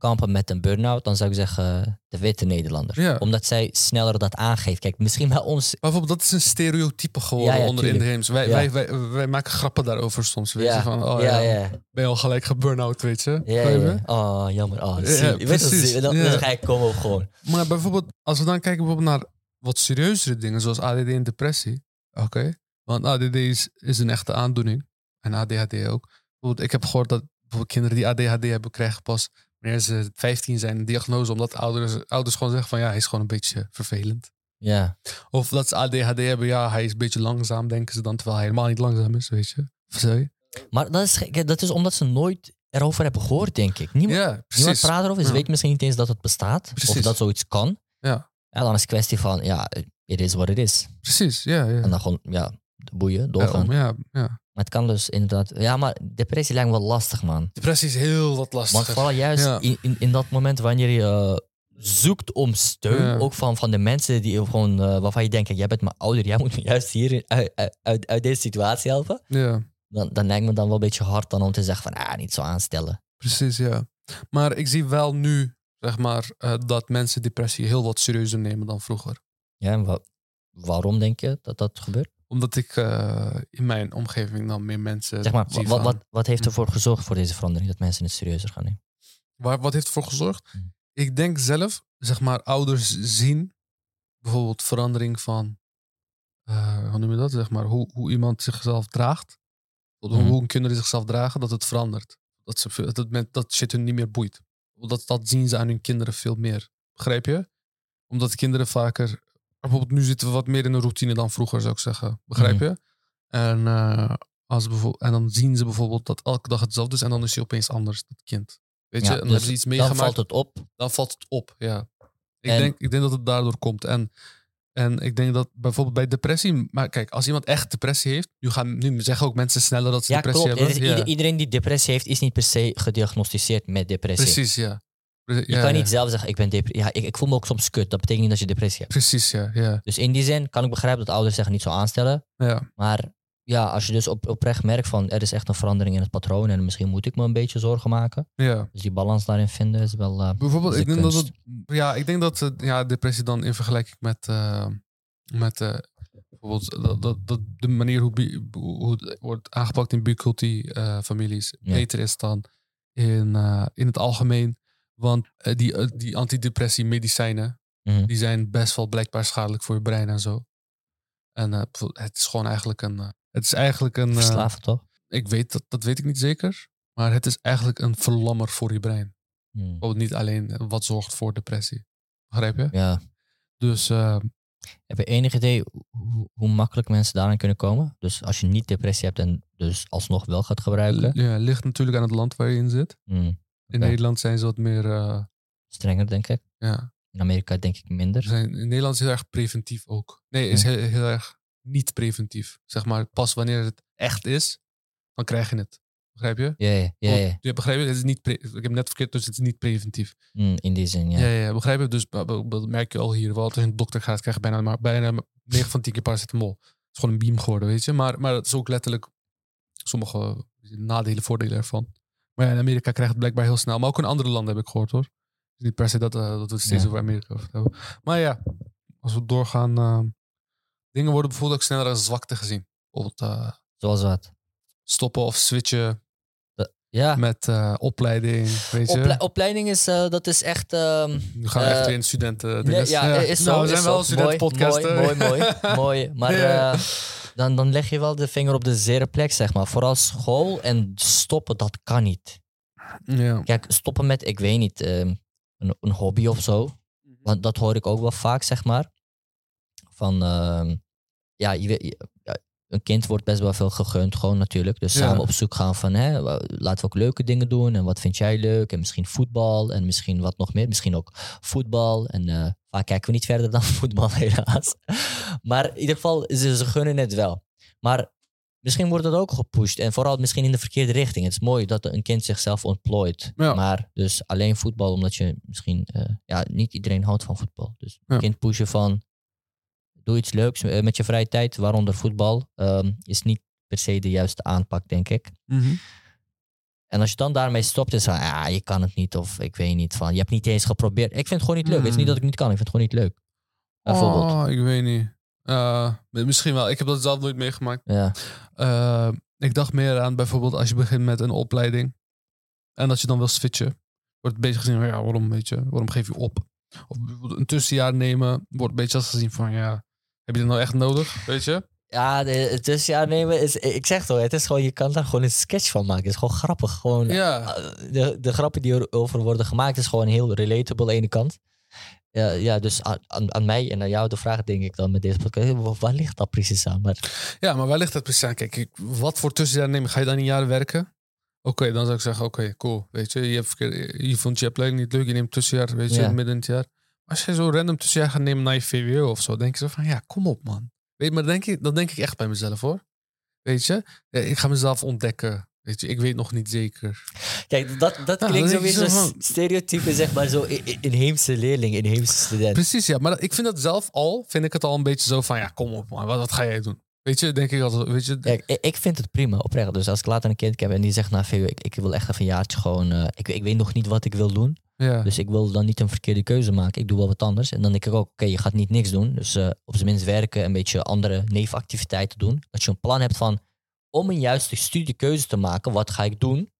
kampen met een burn-out, dan zou ik zeggen de witte Nederlander. Ja. Omdat zij sneller dat aangeeft. Kijk, misschien bij ons. Maar bijvoorbeeld, dat is een stereotype geworden Ja, ja, onder inheems. Wij, wij, wij, wij maken grappen daarover soms. Weet je, van, oh ja, ben je al gelijk geburn-out, weet je? Ja, je? Oh, jammer. Oh, zie je. Je precies. zie- dan, ga ik komen op gewoon. Maar bijvoorbeeld, als we dan kijken bijvoorbeeld naar wat serieuzere dingen, zoals ADD en depressie. Oké, want ADD is, is een echte aandoening. En ADHD ook. Bijvoorbeeld, ik heb gehoord dat bijvoorbeeld kinderen die ADHD hebben, krijgen pas wanneer ze 15 zijn een diagnose. Omdat ouders, ouders gewoon zeggen van ja, hij is gewoon een beetje vervelend. Ja. Of dat ze ADHD hebben, ja, hij is een beetje langzaam, denken ze dan, terwijl hij helemaal niet langzaam is, weet je. Maar dat is, dat is omdat ze nooit erover hebben gehoord, denk ik. Niemand, Ja, niemand praat erover. Ze Ja. weten misschien niet eens dat het bestaat. Of dat zoiets kan. Ja. Ja, dan is het kwestie van, ja, it is what it is. Precies, ja, ja. En dan gewoon, ja, boeien, doorgaan. Ja, ja. Maar het kan dus inderdaad... Ja, maar depressie lijkt me wel lastig, man. Depressie is heel wat Want lastiger. vooral juist Ja. in, in, in dat moment wanneer je eh, zoekt om steun, Ja. ook van, van de mensen die gewoon, eh, waarvan je denkt, jij bent mijn ouder, jij moet me juist hier uit, uit- deze situatie helpen. Ja. Dan, dan lijkt me dan wel een beetje hard dan om te zeggen van, ah, niet zo aanstellen. Precies, ja. Maar ik zie wel nu, zeg maar, eh, dat mensen depressie heel wat serieuzer nemen dan vroeger. Ja, en wa- waarom denk je dat dat gebeurt? Omdat ik eh, in mijn omgeving dan meer mensen Zeg maar, wat, van- wat, wat heeft ervoor gezorgd voor deze verandering, dat mensen het serieuzer gaan nemen? Waar, wat heeft ervoor gezorgd? Hmm. Ik denk zelf, zeg maar, ouders zien bijvoorbeeld verandering van, eh, hoe noem je dat? Zeg maar, hoe, hoe iemand zichzelf draagt. Hoe, Mhm. hoe een kinderen zichzelf dragen, dat het verandert. Dat, ze, dat, men- dat shit hun niet meer boeit. Dat, dat zien ze aan hun kinderen veel meer. Begrijp je? Omdat kinderen vaker... Bijvoorbeeld nu zitten we wat meer in een routine dan vroeger, zou ik zeggen. Begrijp Mhm. je? En, eh, als bijvoorbeeld, en dan zien ze bijvoorbeeld dat elke dag hetzelfde is en dan is hij opeens anders, dat kind. Weet je? Ja, en dan dus hebben ze iets Dan meegemaakt valt het op. dan valt het op, ja. Ik, En- denk, ik denk dat het daardoor komt. En, en ik denk dat bijvoorbeeld bij depressie... Maar kijk, als iemand echt depressie heeft... Nu, gaan, nu zeggen ook mensen sneller dat ze Ja, depressie klopt. Hebben. is Ja, ieder- iedereen die depressie heeft, is niet per se gediagnosticeerd met depressie. precies, ja. Je ja, kan niet zelf zeggen, ik ben depressie. Ja, ik, ik voel me ook soms kut. Dat betekent niet dat je depressie hebt. Precies, ja. ja, Dus in die zin kan ik begrijpen dat ouders zeggen niet zo aanstellen. ja. Maar ja, als je dus op, oprecht merkt van er is echt een verandering in het patroon en misschien moet ik me een beetje zorgen maken. ja. Dus die balans daarin vinden is wel. eh, Bijvoorbeeld, ik de denk dat het... Ja, ik denk dat ja, depressie dan in vergelijking met... eh, met eh, bijvoorbeeld dat, dat, dat de manier hoe, bi- hoe het wordt aangepakt in biculti-families Ja. beter is dan in, in het algemeen. Want eh, die, eh, die antidepressie-medicijnen, mhm. die zijn best wel blijkbaar schadelijk voor je brein en zo. En eh, het is gewoon eigenlijk een... het is eigenlijk een... Verslaven toch? ik weet dat, dat weet ik niet zeker. Maar het is eigenlijk een verlammer voor je brein. Bijvoorbeeld niet alleen wat zorgt voor depressie. Begrijp je? Ja. Dus Heb je enig idee hoe, hoe makkelijk mensen daaraan kunnen komen? Dus als je niet depressie hebt en dus alsnog wel gaat gebruiken. ja, ligt natuurlijk aan het land waar je in zit. Hmm. In. Nederland zijn ze wat meer... eh, Strenger, denk ik. ja, In Amerika denk ik minder. zijn, in Nederland is heel erg preventief ook. Nee, is heel, heel erg niet preventief. Zeg maar, pas wanneer het echt is, dan krijg je het. Begrijp je? Ja, ja, ja. ja. Ja, begrijp je? Het is niet ik heb net verkeerd, dus het is niet preventief. Hmm, in die zin, ja. Ja, ja, begrijp je? Dus dat merk je al hier. Wel, als je een dokter gaat, krijg je bijna, maar bijna 9 van 10 keer paracetamol. Het is gewoon een beam geworden, weet je. Maar, maar het is ook letterlijk sommige nadelen, voordelen ervan. Maar ja, in Amerika krijgt het blijkbaar heel snel. Maar ook in andere landen heb ik gehoord, hoor. Dus niet per se dat, eh, dat we het steeds Ja. over Amerika hebben. Maar ja, als we doorgaan... eh, dingen worden bijvoorbeeld ook sneller als zwakte gezien. Bijvoorbeeld eh, Zoals wat? stoppen of switchen Ja. met eh, opleiding, weet je. Ople- opleiding is, eh, dat is echt... ehm, nu gaan we echt weer in studenten. nee, ja, is zo. Nou, we is zijn zo. wel een studentenpodcast. Mooi, hè? mooi, mooi, mooi, mooi. Maar Ja. Dan, dan leg je wel de vinger op de zere plek, zeg maar. Vooral school en stoppen, dat kan niet. Ja. Kijk, stoppen met, ik weet niet, ehm, een, een hobby of zo. Mhm. Want dat hoor ik ook wel vaak, zeg maar. Van, ehm, ja, je, een kind wordt best wel veel gegund, gewoon natuurlijk. Dus Ja. samen op zoek gaan van, hè, laten we ook leuke dingen doen. En wat vind jij leuk? En misschien voetbal. En misschien wat nog meer. Misschien ook voetbal. En eh, vaak kijken we niet verder dan voetbal, helaas. Maar in ieder geval, ze, ze gunnen het wel. Maar misschien wordt dat ook gepusht. En vooral misschien in de verkeerde richting. Het is mooi dat een kind zichzelf ontplooit. Ja. Maar dus alleen voetbal, omdat je misschien... eh, ja, niet iedereen houdt van voetbal. Dus Ja. een kind pushen van... Doe iets leuks eh, met je vrije tijd, waaronder voetbal. ehm, is niet per se de juiste aanpak, denk ik. Mhm. En als je dan daarmee stopt, is van... Ja, je kan het niet. Of ik weet niet. Van, je hebt niet eens geprobeerd. Ik vind het gewoon niet leuk. Het is niet Mm. dat ik niet kan. Ik vind het gewoon niet leuk. Bijvoorbeeld. Oh, ik weet niet. Eh, misschien wel. Ik heb dat zelf nooit meegemaakt. Ja. Eh, ik dacht meer aan bijvoorbeeld als je begint met een opleiding. En dat je dan wil switchen. Wordt een beetje gezien van ja, waarom, weet je, waarom geef je op? Of een tussenjaar nemen. Wordt een beetje als gezien van ja, heb je dat nou echt nodig? Weet je? Ja, de, het tussenjaar nemen is... Ik zeg toch, het is gewoon... Je kan daar gewoon een sketch van maken. Het is gewoon grappig. Gewoon, Ja. eh, de, de grappen die erover worden gemaakt is gewoon heel relatable aan de ene kant. Ja, ja dus aan, aan, mij en aan jou de vraag denk ik dan met deze podcast. wa- Waar ligt dat precies aan? Maar Ja, maar waar ligt dat precies aan? Kijk, wat voor tussenjaar nemen? Ga je dan een jaar werken? Oké, dan zou ik zeggen, oké, cool. Weet je, je, hebt, je vond je opleiding niet leuk, je neemt tussenjaar, weet je, Ja. midden in het jaar. Als je zo random tussenjaar gaat nemen naar je VWO of zo, denk je zo van, ja, kom op man. Weet maar dan denk ik, dan denk ik echt bij mezelf hoor. Weet je, Ja, ik ga mezelf ontdekken. Weet je, ik weet nog niet zeker. kijk, dat, dat klinkt zo weer zo'n van- stereotype, zeg maar, zo inheemse leerling, inheemse student. Precies, ja, maar ik vind dat zelf al, vind ik het al een beetje zo van, ja, kom op man, wat, wat ga jij doen? Weet je, denk ik altijd, weet je. Ik, ik vind het prima, oprecht. Dus als ik later een kind heb en die zegt na VWO, ik, ik wil echt even een jaartje gewoon, eh, ik, ik weet nog niet wat ik wil doen. Ja. Dus ik wil dan niet een verkeerde keuze maken. Ik doe wel wat anders. En dan denk ik ook, oké, je gaat niet niks doen. Dus eh, op zijn minst werken, een beetje andere nevenactiviteiten doen. Dat je een plan hebt van, om een juiste studiekeuze te maken, wat ga ik doen?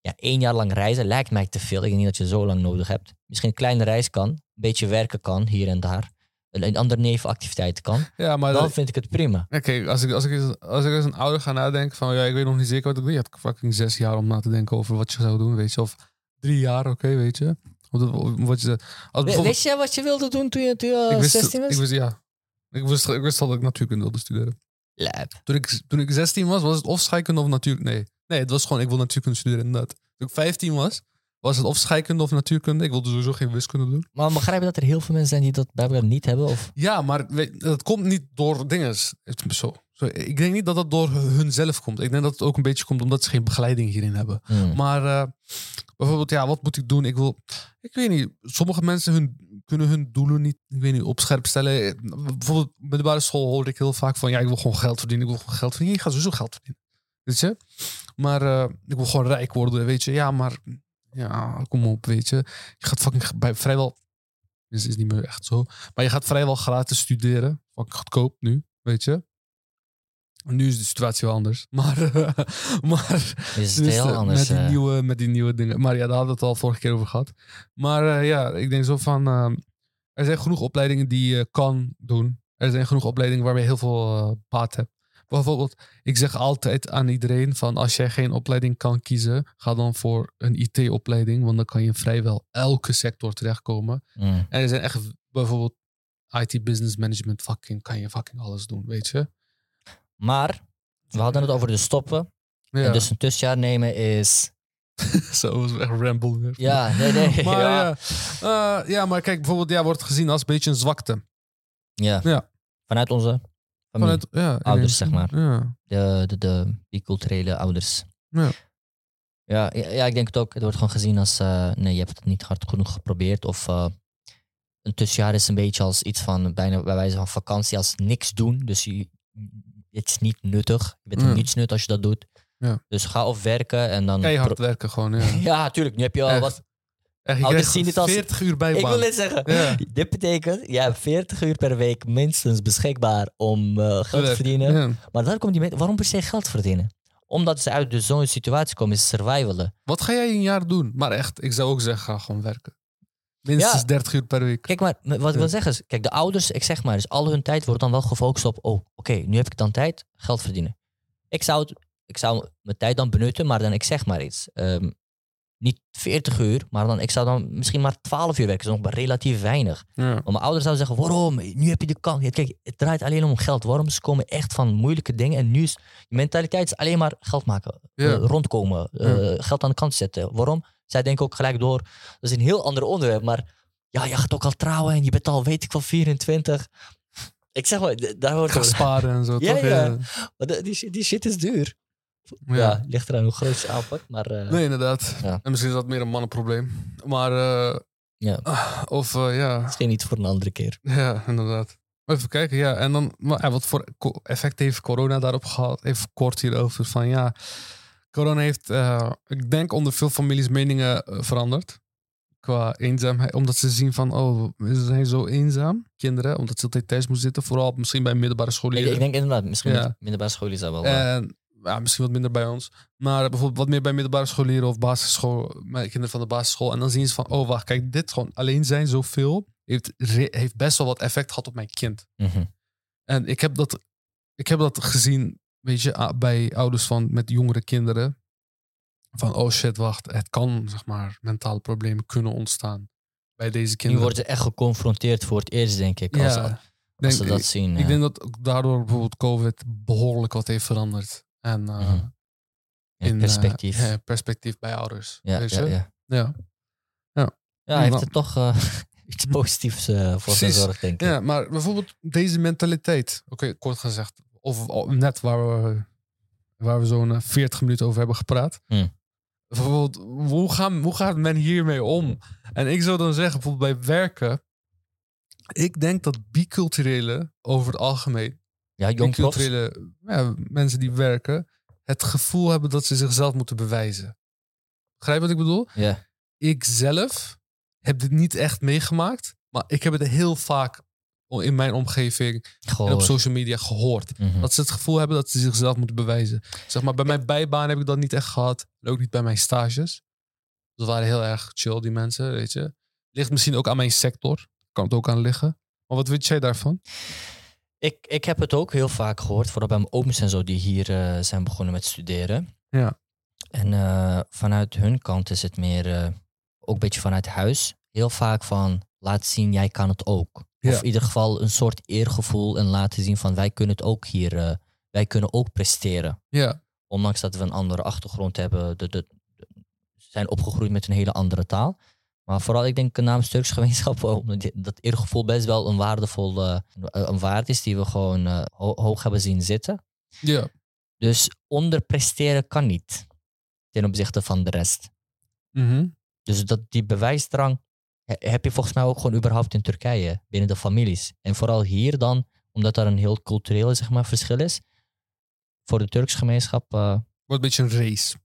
Ja, één jaar lang reizen lijkt mij te veel. Ik denk niet dat je zo lang nodig hebt. Misschien een kleine reis kan, een beetje werken kan, hier en daar. Een, andere nevenactiviteiten kan. ja, maar Dan dat- vind ik het prima. Kijk, als ik, als, ik, als ik als een ouder ga nadenken van, ja, ik weet nog niet zeker wat ik doe. Je hebt fucking zes jaar om na te denken over wat je zou doen, weet je. Of drie jaar, oké, weet je. Dat- wat je, als bijvoorbeeld- Wist jij wat je wilde doen toen je, toen je ik wist, 16 was? Ik wist, ja. Ik wist, ik wist al dat ik natuurkunde wilde studeren. Toen ik, toen ik 16 was, was het of scheikunde of natuurkunde. Nee, nee, het was gewoon, ik wil natuurkunde studeren, inderdaad. Toen ik 15 was, was het of scheikunde of natuurkunde. Ik wilde sowieso geen wiskunde doen. Maar begrijp je dat er heel veel mensen zijn die dat blijkbaar niet hebben? Of? Ja, maar weet, dat komt niet door dingen. Het- Zo, zo, ik denk niet dat dat door hun zelf komt. Ik denk dat het ook een beetje komt omdat ze geen begeleiding hierin hebben. Hmm. Maar eh, bijvoorbeeld, ja, wat moet ik doen? Ik wil, ik weet niet, sommige mensen hun, kunnen hun doelen niet, ik weet niet, op scherp stellen. Bijvoorbeeld, bij de basisschool hoorde ik heel vaak van, ja, ik wil gewoon geld verdienen. Ik wil gewoon geld verdienen. Je gaat sowieso geld verdienen. Weet je? Maar eh, ik wil gewoon rijk worden, weet je? Ja, maar, ja, kom op, weet je. Je gaat fucking bij vrijwel, dit is niet meer echt zo, maar je gaat vrijwel gratis studeren. Fucking goedkoop nu, weet je. Nu is de situatie wel anders. Maar, eh, maar Is het dus, heel eh, anders? Met die, eh. nieuwe, met die nieuwe dingen. Maar ja, daar hadden we het al vorige keer over gehad. Maar ja, ik denk zo van... eh, er zijn genoeg opleidingen die je kan doen. Er zijn genoeg opleidingen waar je heel veel baat hebt. Bijvoorbeeld, ik zeg altijd aan iedereen van... als jij geen opleiding kan kiezen... ga dan voor een IT-opleiding. Want dan kan je in vrijwel elke sector terechtkomen. Hmm. En er zijn echt bijvoorbeeld... IT Business Management fucking... kan je fucking alles doen, weet je? Maar we hadden het over de stoppen. Ja, En dus een tussenjaar nemen is. zo was echt ramble. Ja, nee, nee. Maar ja. ja. Eh, ja, maar kijk, bijvoorbeeld, ja, wordt gezien als een beetje een zwakte. Ja. Ja. Vanuit onze. Vanuit, ja, Ouders, zeg maar. Ja. De, de, de biculturele ouders. Ja. Ja, ja, ik denk het ook. Het wordt gewoon gezien als. eh, nee, je hebt het niet hard genoeg geprobeerd. Of eh, een tussenjaar is een beetje als iets van. bijna bij wijze van vakantie, als niks doen. Dus je, het is niet nuttig. Je bent Ja. niets nut als je dat doet. Ja. Dus ga of werken en dan. Keihard werken gewoon, ja. Ja, natuurlijk. Nu heb je al Echt. wat. Je Ouders zien dit als- 40 uur Ik bijbaan. wil net zeggen. Ja. Dit betekent, je hebt 40 uur per week minstens beschikbaar om eh, geld te verdienen. Ja. Maar daar komt die mensen, waarom per se geld verdienen? Omdat ze uit de zo'n situatie komen, is survivalen. Wat ga jij in een jaar doen? Maar echt, ik zou ook zeggen, ga gewoon werken. Minstens Ja. 30 uur per week. Kijk maar, wat ik wil zeggen is, kijk, de ouders, ik zeg maar, dus al hun tijd wordt dan wel gefocust op, oh, oké, nu heb ik dan tijd, geld verdienen. Ik zou, ik zou mijn tijd dan benutten, maar dan, ik zeg maar iets, ehm, niet 40 uur, maar dan, ik zou dan misschien maar 12 uur werken, dat is nog maar relatief weinig. Ja. Maar mijn ouders zouden zeggen, waarom? Nu heb je de kans. Kijk, het draait alleen om geld. Waarom? Ze komen echt van moeilijke dingen. En nu is je mentaliteit is alleen maar geld maken. Ja. eh, rondkomen. eh, geld aan de kant zetten. Waarom? Zij denken ook gelijk door. Dat is een heel ander onderwerp. Maar ja, je gaat ook al trouwen en je bent al, weet ik wel, 24. Ik zeg maar, daar wordt Ga sparen en zo, Ja, toch? ja. Maar die shit is duur. Ja, Ja. ligt eraan hoe groot je aanpakt. Maar eh, Nee, inderdaad. Ja. En misschien is dat meer een mannenprobleem. Maar, eh, Ja. ah, of eh, ja, misschien niet voor een andere keer. ja, inderdaad. Even kijken, ja. En dan, maar, wat voor effect heeft corona daarop gehad? Even kort hierover. Van ja, corona heeft, ik denk, onder veel families meningen veranderd. Qua eenzaamheid. Omdat ze zien van, oh, ze zijn zo eenzaam. Kinderen, omdat ze altijd thuis moeten zitten. Vooral misschien bij middelbare Ik, scholieren. ik denk inderdaad, misschien Ja. middelbare school is dat wel. En ja, misschien wat minder bij ons. Maar bijvoorbeeld wat meer bij middelbare scholieren of basisschool. Met kinderen van de basisschool. En dan zien ze van, oh wacht, kijk, dit gewoon alleen zijn zoveel. Heeft, heeft best wel wat effect gehad op mijn kind. mhm. En ik heb dat, ik heb dat gezien, weet je, bij ouders van met jongere kinderen. Van, oh shit, wacht, het kan, zeg maar, mentale problemen kunnen ontstaan bij deze Nu kinderen. worden ze echt geconfronteerd voor het eerst, denk ik. Als, ja, als denk- ze dat zien. Ik ja. denk dat ook daardoor bijvoorbeeld COVID behoorlijk wat heeft veranderd. En eh, Mhm. Ja, in eh, perspectief. ja, perspectief bij ouders. ja, weet ja, je? ja. Ja. Ja, hij heeft er toch eh, iets positiefs voor gezorgd, denk ik. ja, maar bijvoorbeeld deze mentaliteit. Oké, kort gezegd. Of of net waar we, waar we zo'n eh, 40 minuten over hebben gepraat. Hmm. Bijvoorbeeld, hoe, gaan, hoe gaat men hiermee om? En ik zou dan zeggen, bijvoorbeeld bij werken. Ik denk dat biculturele over het algemeen Ja, jong profs. ja, mensen die werken het gevoel hebben dat ze zichzelf moeten bewijzen. Begrijp wat ik bedoel? Ja. Ik zelf heb dit niet echt meegemaakt, maar ik heb het heel vaak in mijn omgeving en op social media gehoord. Mhm. Dat ze het gevoel hebben dat ze zichzelf moeten bewijzen. Zeg maar, bij mijn bijbaan heb ik dat niet echt gehad. En ook niet bij mijn stages. Dat waren heel erg chill, die mensen, weet je. Ligt misschien ook aan mijn sector. Kan het ook aan liggen. Maar wat weet jij daarvan? Ik, ik heb het ook heel vaak gehoord, vooral bij mijn ooms en zo, die hier eh, zijn begonnen met studeren. Ja. En eh, vanuit hun kant is het meer, eh, ook een beetje vanuit huis, heel vaak van laat zien, jij kan het ook. Ja. Of in ieder geval een soort eergevoel en laten zien van wij kunnen het ook hier, wij kunnen ook presteren. Ja, Ondanks dat we een andere achtergrond hebben, de, de, de- zijn opgegroeid met een hele andere taal. Maar vooral, ik denk namens Turks gemeenschap, omdat dat eergevoel best wel een waardevol eh, een waarde is die we gewoon eh, ho- hoog hebben zien zitten. ja. Dus onderpresteren kan niet ten opzichte van de rest. Mhm. Dus dat, die bewijsdrang he- heb je volgens mij ook gewoon überhaupt in Turkije, binnen de families. En vooral hier dan, omdat er een heel cultureel zeg maar, verschil is. Voor de Turks gemeenschap, eh, Wordt een beetje een race.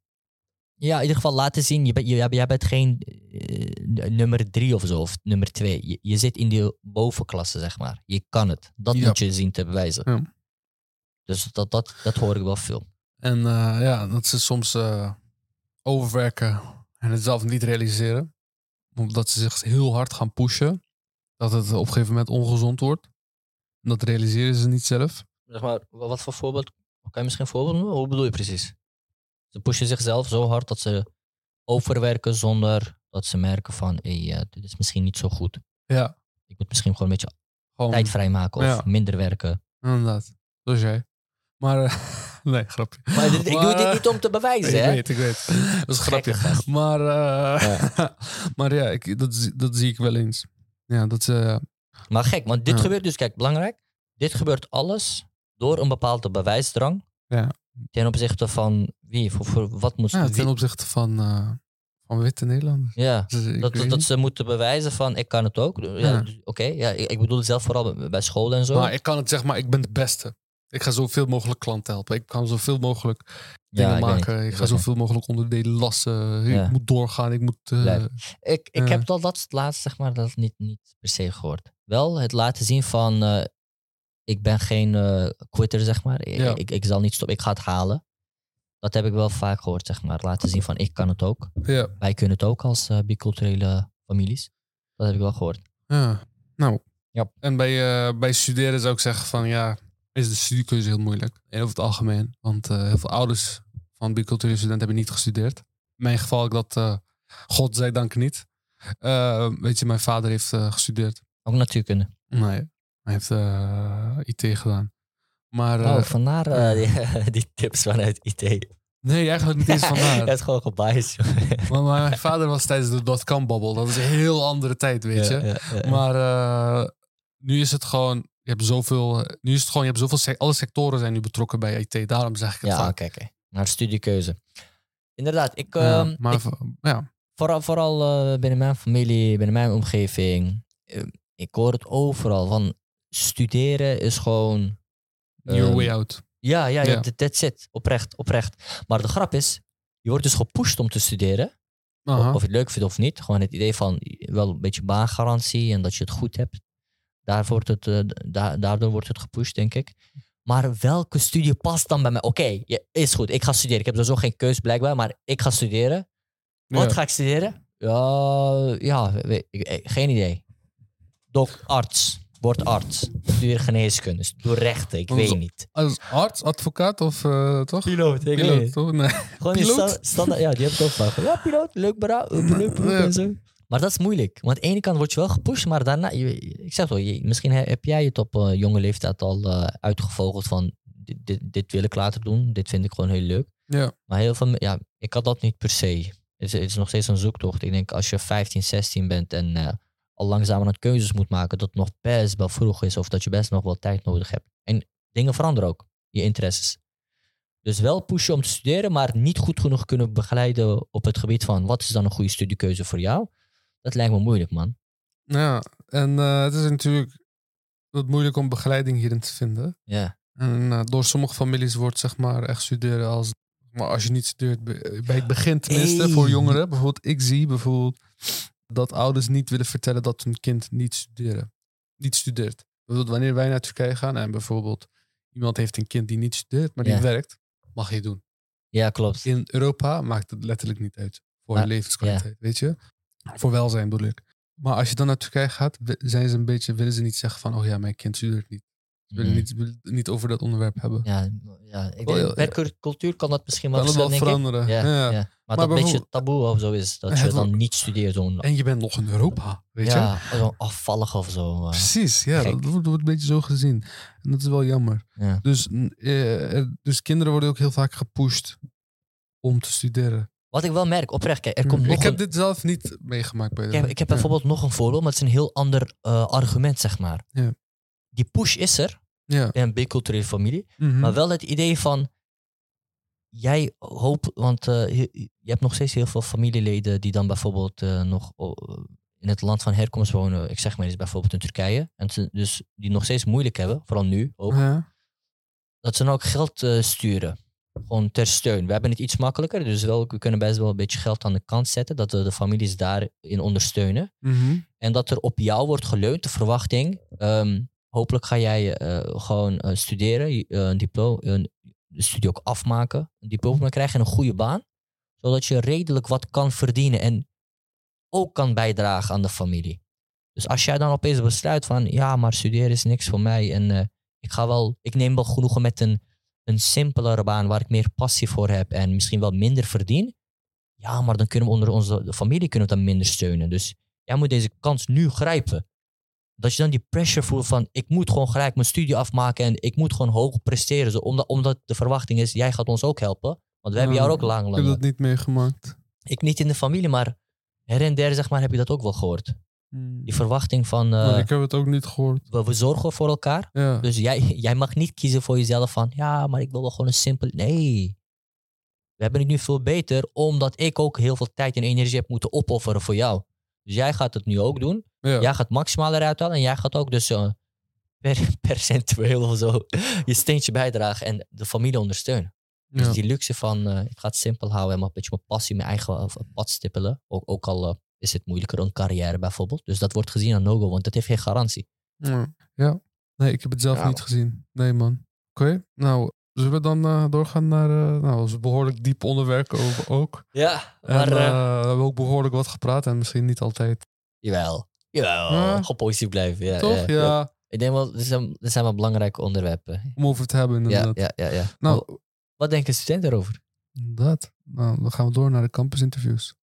Ja, in ieder geval laten zien, je bent, je, jij bent geen eh, nummer drie of zo, of nummer twee. Je, je zit in die bovenklasse, zeg maar. Je kan het. Dat Ja. moet je zien te bewijzen. Ja. Dus dat, dat, dat hoor ik wel veel. En eh, ja, dat ze soms eh, overwerken en het zelf niet realiseren. Omdat ze zich heel hard gaan pushen. Dat het op een gegeven moment ongezond wordt. En dat realiseren ze niet zelf. Zeg maar, wa- wat voor voorbeeld? Kan je misschien een voorbeeld noemen? Hoe bedoel je precies? Ze pushen zichzelf zo hard dat ze overwerken zonder dat ze merken van, hé, eh, dit is misschien niet zo goed. Ja, Ik moet misschien gewoon een beetje gewoon tijd vrijmaken of ja. minder werken. inderdaad. Zoals jij. Maar, eh, nee, grapje. Maar dit- ik doe dit eh, niet om te bewijzen, ik hè? weet, ik weet. Dat is een grapje. Gekke gast. Maar, eh, maar ja, ik, dat, zie- dat zie ik wel eens. Ja, dat. Maar gek, want dit Ja. gebeurt dus, kijk, belangrijk. Dit gebeurt alles door een bepaalde bewijsdrang. Ja. Ten opzichte van wie? Voor, voor wat moet Ja, ten opzichte van, eh, van witte Nederlanders. Ja, Dus dat, dat, dat ze moeten bewijzen van ik kan het ook. Ja, Ja. Oké, ja, ik, ik bedoel het zelf vooral bij- school en zo. Maar ik kan het zeg maar, ik ben de beste. Ik ga zoveel mogelijk klanten helpen. Ik kan zoveel mogelijk dingen ja, ik maken. ik ik ga niet. zoveel mogelijk onderdelen lassen. Ja. Ik moet doorgaan. Ik moet... eh. Ik, ik heb al dat laatst, zeg maar, dat niet, niet per se gehoord. Wel het laten zien van eh, ik ben geen eh, quitter, zeg maar. Ik, Ja. ik, ik zal niet stoppen, ik ga het halen. Dat heb ik wel vaak gehoord, zeg maar. Laten zien van ik kan het ook. ja. Wij kunnen het ook als eh, biculturele families. Dat heb ik wel gehoord. ja. Nou. Ja. En bij, eh, bij studeren zou ik zeggen van ja, is de studiekeuze heel moeilijk. En over het algemeen. Want eh, heel veel ouders van biculturele studenten hebben niet gestudeerd. In mijn geval heb ik dat, eh godzijdank niet. Eh, weet je, mijn vader heeft eh, gestudeerd. Ook natuurkunde. Nee, hij heeft eh, IT gedaan. Maar eh, oh, vandaar eh, die, die tips vanuit IT. nee, eigenlijk niet eens Het vandaar. is gewoon gebiased. Maar mijn vader was tijdens de dotcom-bubble. Dat is een heel andere tijd, weet je. Ja, ja, ja. Maar eh, nu is het gewoon... je hebt zoveel, eh, nu is het gewoon, je hebt zoveel, alle sectoren zijn nu betrokken bij IT. Daarom zeg ik het Ja, oké. Naar studiekeuze. Inderdaad, ik, Ja, ehm, maar ik- ja, vooral, vooral eh, binnen mijn familie, binnen mijn omgeving. eh, ik hoor het overal van studeren is gewoon. your ehm, way out. Ja, ja, ja, Ja. that- that's it. Oprecht, oprecht. Maar de grap is, je wordt dus gepusht om te studeren. Aha. Of je het leuk vindt of niet. Gewoon het idee van wel een beetje baangarantie en dat je het goed hebt. Daar wordt het, eh, da- daardoor wordt het gepusht, denk ik. Maar welke studie past dan bij mij? Oké, ja, is goed. Ik ga studeren. Ik heb sowieso geen keus blijkbaar, maar ik ga studeren. Wat Ja. ga ik studeren? Ja, ja ik- geen idee. Dok, arts. Word arts. Studeer geneeskunde. Doe rechten. Ik weet niet. Als arts, advocaat of eh, toch? Piloot, ik Piloot, toch? Nee. Gewoon Piloot? sta- standaard, ja, die heb ik ook vaak. Ja, piloot, leuk bera, eh, leuk beroep Ja. en zo. Maar dat is moeilijk. Want aan de ene kant word je wel gepusht, maar daarna, je- ik zeg wel, je- misschien he- heb jij het op eh, jonge leeftijd al eh, uitgevogeld van dit, dit, dit wil ik later doen, dit vind ik gewoon heel leuk. Ja. Maar heel veel, ja, ik had dat niet per se. Het is, het is nog steeds een zoektocht. Ik denk als je 15, 16 bent en eh, al langzaam aan het keuzes moet maken, dat het nog best wel vroeg is of dat je best nog wel tijd nodig hebt. En dingen veranderen ook, je interesses. Dus wel pushen om te studeren, maar niet goed genoeg kunnen begeleiden op het gebied van wat is dan een goede studiekeuze voor jou. Dat lijkt me moeilijk, man. ja, en eh, het is natuurlijk wat moeilijk om begeleiding hierin te vinden. Ja, En eh, door sommige families wordt zeg maar echt studeren als... Maar als je niet studeert, bij het begin tenminste, Hey. voor jongeren. Bijvoorbeeld, ik zie bijvoorbeeld dat ouders niet willen vertellen dat hun kind niet, studeren, niet studeert. Bijvoorbeeld wanneer wij naar Turkije gaan en bijvoorbeeld iemand heeft een kind die niet studeert, maar die Ja. werkt, mag je doen. ja klopt. In Europa maakt het letterlijk niet uit voor je levenskwaliteit, weet je? Voor welzijn bedoel ik. Maar als je dan naar Turkije gaat, zijn ze een beetje, willen ze niet zeggen van, oh ja, mijn kind studeert niet. Willen Mhm. niet, over dat onderwerp hebben. Ja, ja, ik denk, ja, per cul- cultuur kan dat misschien wel Kan ik. veranderen. Ja, Ja. ja. Maar, dat een beetje taboe of zo is, dat Ja, je dan niet studeert. Zo'n, En je bent nog in Europa, weet je? ja, afvallig of zo. eh. Precies, ja, gek. dat wordt, wordt een beetje zo gezien. En dat is wel jammer. Ja. Dus, eh, dus kinderen worden ook heel vaak gepusht om te studeren. Wat ik wel merk, oprecht, kijk, er komt nog ik heb een- dit zelf niet meegemaakt bij de. ik heb, ik heb ja. bijvoorbeeld nog een voorbeeld, maar het is een heel ander eh, argument, zeg maar. Die push is er, Ja. bij een biculturele familie, mhm. maar wel het idee van, jij hoopt, want eh, je, je hebt nog steeds heel veel familieleden die dan bijvoorbeeld eh, nog oh, in het land van herkomst wonen, ik zeg maar eens bijvoorbeeld in Turkije, en dus die nog steeds moeilijk hebben, vooral nu ook, Ja. dat ze dan ook geld eh, sturen. Gewoon ter steun. We hebben het iets makkelijker, dus wel, we kunnen best wel een beetje geld aan de kant zetten, dat we de families daarin ondersteunen. Mhm. En dat er op jou wordt geleund, de verwachting. ehm, hopelijk ga jij eh, gewoon eh, studeren, eh, een diploma, een studie ook afmaken, een diploma krijgen en een goede baan. Zodat je redelijk wat kan verdienen en ook kan bijdragen aan de familie. Dus als jij dan opeens besluit van, ja, maar studeren is niks voor mij en ik ga wel, ik neem wel genoegen met een, een simpelere baan waar ik meer passie voor heb en misschien wel minder verdien. Ja, maar dan kunnen we onder onze familie kunnen we dan minder steunen. Dus jij moet deze kans nu grijpen. Dat je dan die pressure voelt van ik moet gewoon gelijk mijn studie afmaken en ik moet gewoon hoog presteren. Zo, omdat, omdat de verwachting is, jij gaat ons ook helpen. Want we hebben jou ook lang, Ik lang. heb dat niet meegemaakt. Ik niet in de familie, maar her en der zeg maar, heb je dat ook wel gehoord. Die verwachting van eh, ik heb het ook niet gehoord. we, we zorgen voor elkaar. Ja. Dus jij, jij mag niet kiezen voor jezelf van ja, maar ik wil wel gewoon een simpel. Nee. We hebben het nu veel beter omdat ik ook heel veel tijd en energie heb moeten opofferen voor jou. Dus jij gaat het nu ook doen. ja. Jij gaat maximaal eruit halen en jij gaat ook dus eh, per, percentueel of zo je steentje bijdragen en de familie ondersteunen. Dus die luxe van eh, ik ga het simpel houden en maar een beetje mijn passie, mijn eigen eh, pad stippelen. Ook, ook al is het moeilijker dan carrière bijvoorbeeld. Dus dat wordt gezien aan no-go, want dat heeft geen garantie. Ja. ja. Nee, ik heb het zelf Ja. niet gezien. Nee, man. Oké, nou, zullen we dan eh, doorgaan naar... eh nou, dat is een behoorlijk diep onderwerp ook. ook. Ja, maar... eh, we hebben ook behoorlijk wat gepraat en misschien niet altijd. Jawel. Jawel. Ja. Gewoon positief blijven. Ja, Toch? Ja, Ja, Ik denk wel, dit zijn, dit zijn wel belangrijke onderwerpen. om over te hebben Ja, inderdaad. ja, ja, ja. Nou, Wat- Wat denken studenten erover? inderdaad. Nou, dan gaan we door naar de campusinterviews.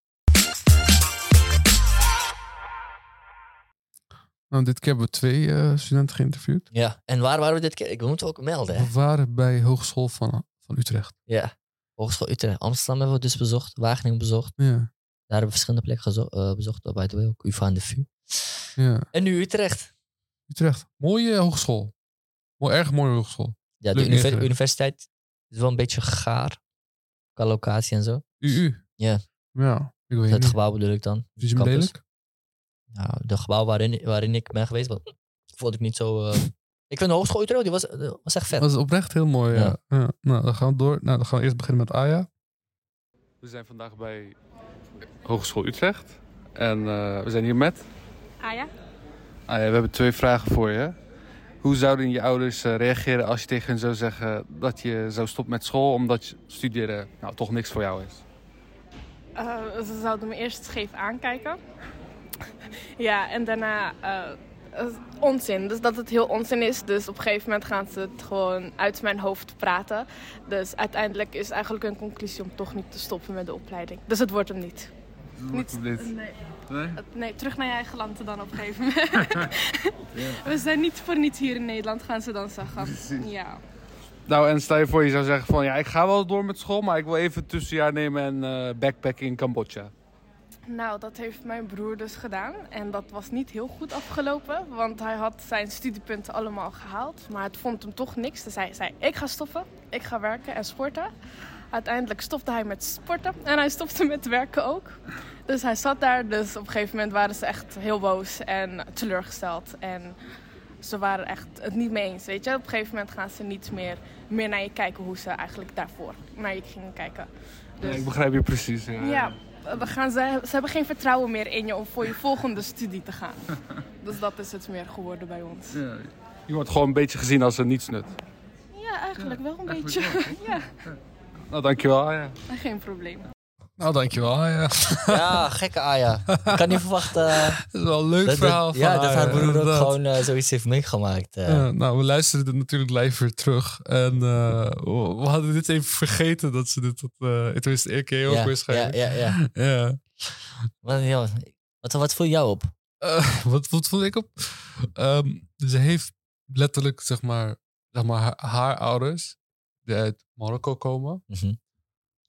Nou, dit keer hebben we twee eh, studenten geïnterviewd. Ja. En waar waren we dit keer? Ik moet het ook melden. Hè? We waren bij Hogeschool van, van Utrecht. Ja. Hogeschool Utrecht. Amsterdam hebben we dus bezocht. Wageningen bezocht. Ja, Daar hebben we verschillende plekken eh, bezocht. By the way, ook UvA en de VU. ja. En nu Utrecht. Utrecht. Mooie hogeschool. Mooi, erg mooie hogeschool. Ja, de Leuk universiteit is wel een beetje gaar. Qua locatie en zo. UU. Ja. Ja, ik weet Het gebouw bedoel ik dan. Campus. lelijk? Nou, de gebouw waarin, waarin ik ben geweest, wat, vond ik niet zo... eh, Ik vind de Hogeschool Utrecht, die was, eh, was echt vet. Dat is oprecht heel mooi, ja. Ja. ja. Nou, dan gaan we door. Nou, dan gaan we eerst beginnen met Aya. We zijn vandaag bij Hogeschool Utrecht. En eh, we zijn hier met... Ja? Aya, we hebben twee vragen voor je. Hoe zouden je ouders reageren als je tegen hen zou zeggen dat je zou stoppen met school omdat je studeren nou, toch niks voor jou is? Eh, ze zouden me eerst scheef aankijken. ja, en daarna eh, onzin. Dus dat het heel onzin is. Dus op een gegeven moment gaan ze het gewoon uit mijn hoofd praten. Dus uiteindelijk is eigenlijk een conclusie om toch niet te stoppen met de opleiding. Dus het wordt hem niet. Niet, nee. Nee? Het- nee, terug naar je eigen land dan op een gegeven moment. We zijn niet voor niets hier in Nederland, gaan ze dan zeggen. Ja. Nou, en stel je voor je zou zeggen van ja, ik ga wel door met school, maar ik wil even een tussenjaar nemen en eh backpacken in Cambodja. Nou, dat heeft mijn broer dus gedaan. En dat was niet heel goed afgelopen. Want hij had zijn studiepunten allemaal gehaald. Maar het vond hem toch niks. Dus hij zei, ik ga stoppen. Ik ga werken en sporten. Uiteindelijk stopte hij met sporten. En hij stopte met werken ook. Dus hij zat daar. Dus op een gegeven moment waren ze echt heel boos en teleurgesteld. En ze waren echt het niet mee eens. Weet je? Op een gegeven moment gaan ze niet meer, meer naar je kijken hoe ze eigenlijk daarvoor naar je gingen kijken. Dus... ik begrijp je precies. Ja. Ja, we gaan, ze, ze hebben geen vertrouwen meer in je om voor je volgende studie te gaan. Dus dat is het meer geworden bij ons. Ja. Je wordt gewoon een beetje gezien als een nietsnut. Ja, eigenlijk wel een beetje. ja, Nou, dankjewel. Ja. geen probleem. Nou, dankjewel. Ja. Ja, gekke Aya. Ik kan niet verwachten eh, Dat is wel een leuk dat, verhaal dat, van ja, dat haar broer ook gewoon eh, zoiets heeft meegemaakt. eh. Ja, nou, we luisterden het natuurlijk live weer terug. En we we hadden dit even vergeten dat ze dit... Tot, uh, tenminste, ik ook ja, waarschijnlijk. ja, ja, ja. ja. Wat, wat, wat viel jou op? Wat, wat vond ik op? Ehm, ze heeft letterlijk, zeg maar, zeg maar haar, haar ouders, die uit Marokko komen, Mhm.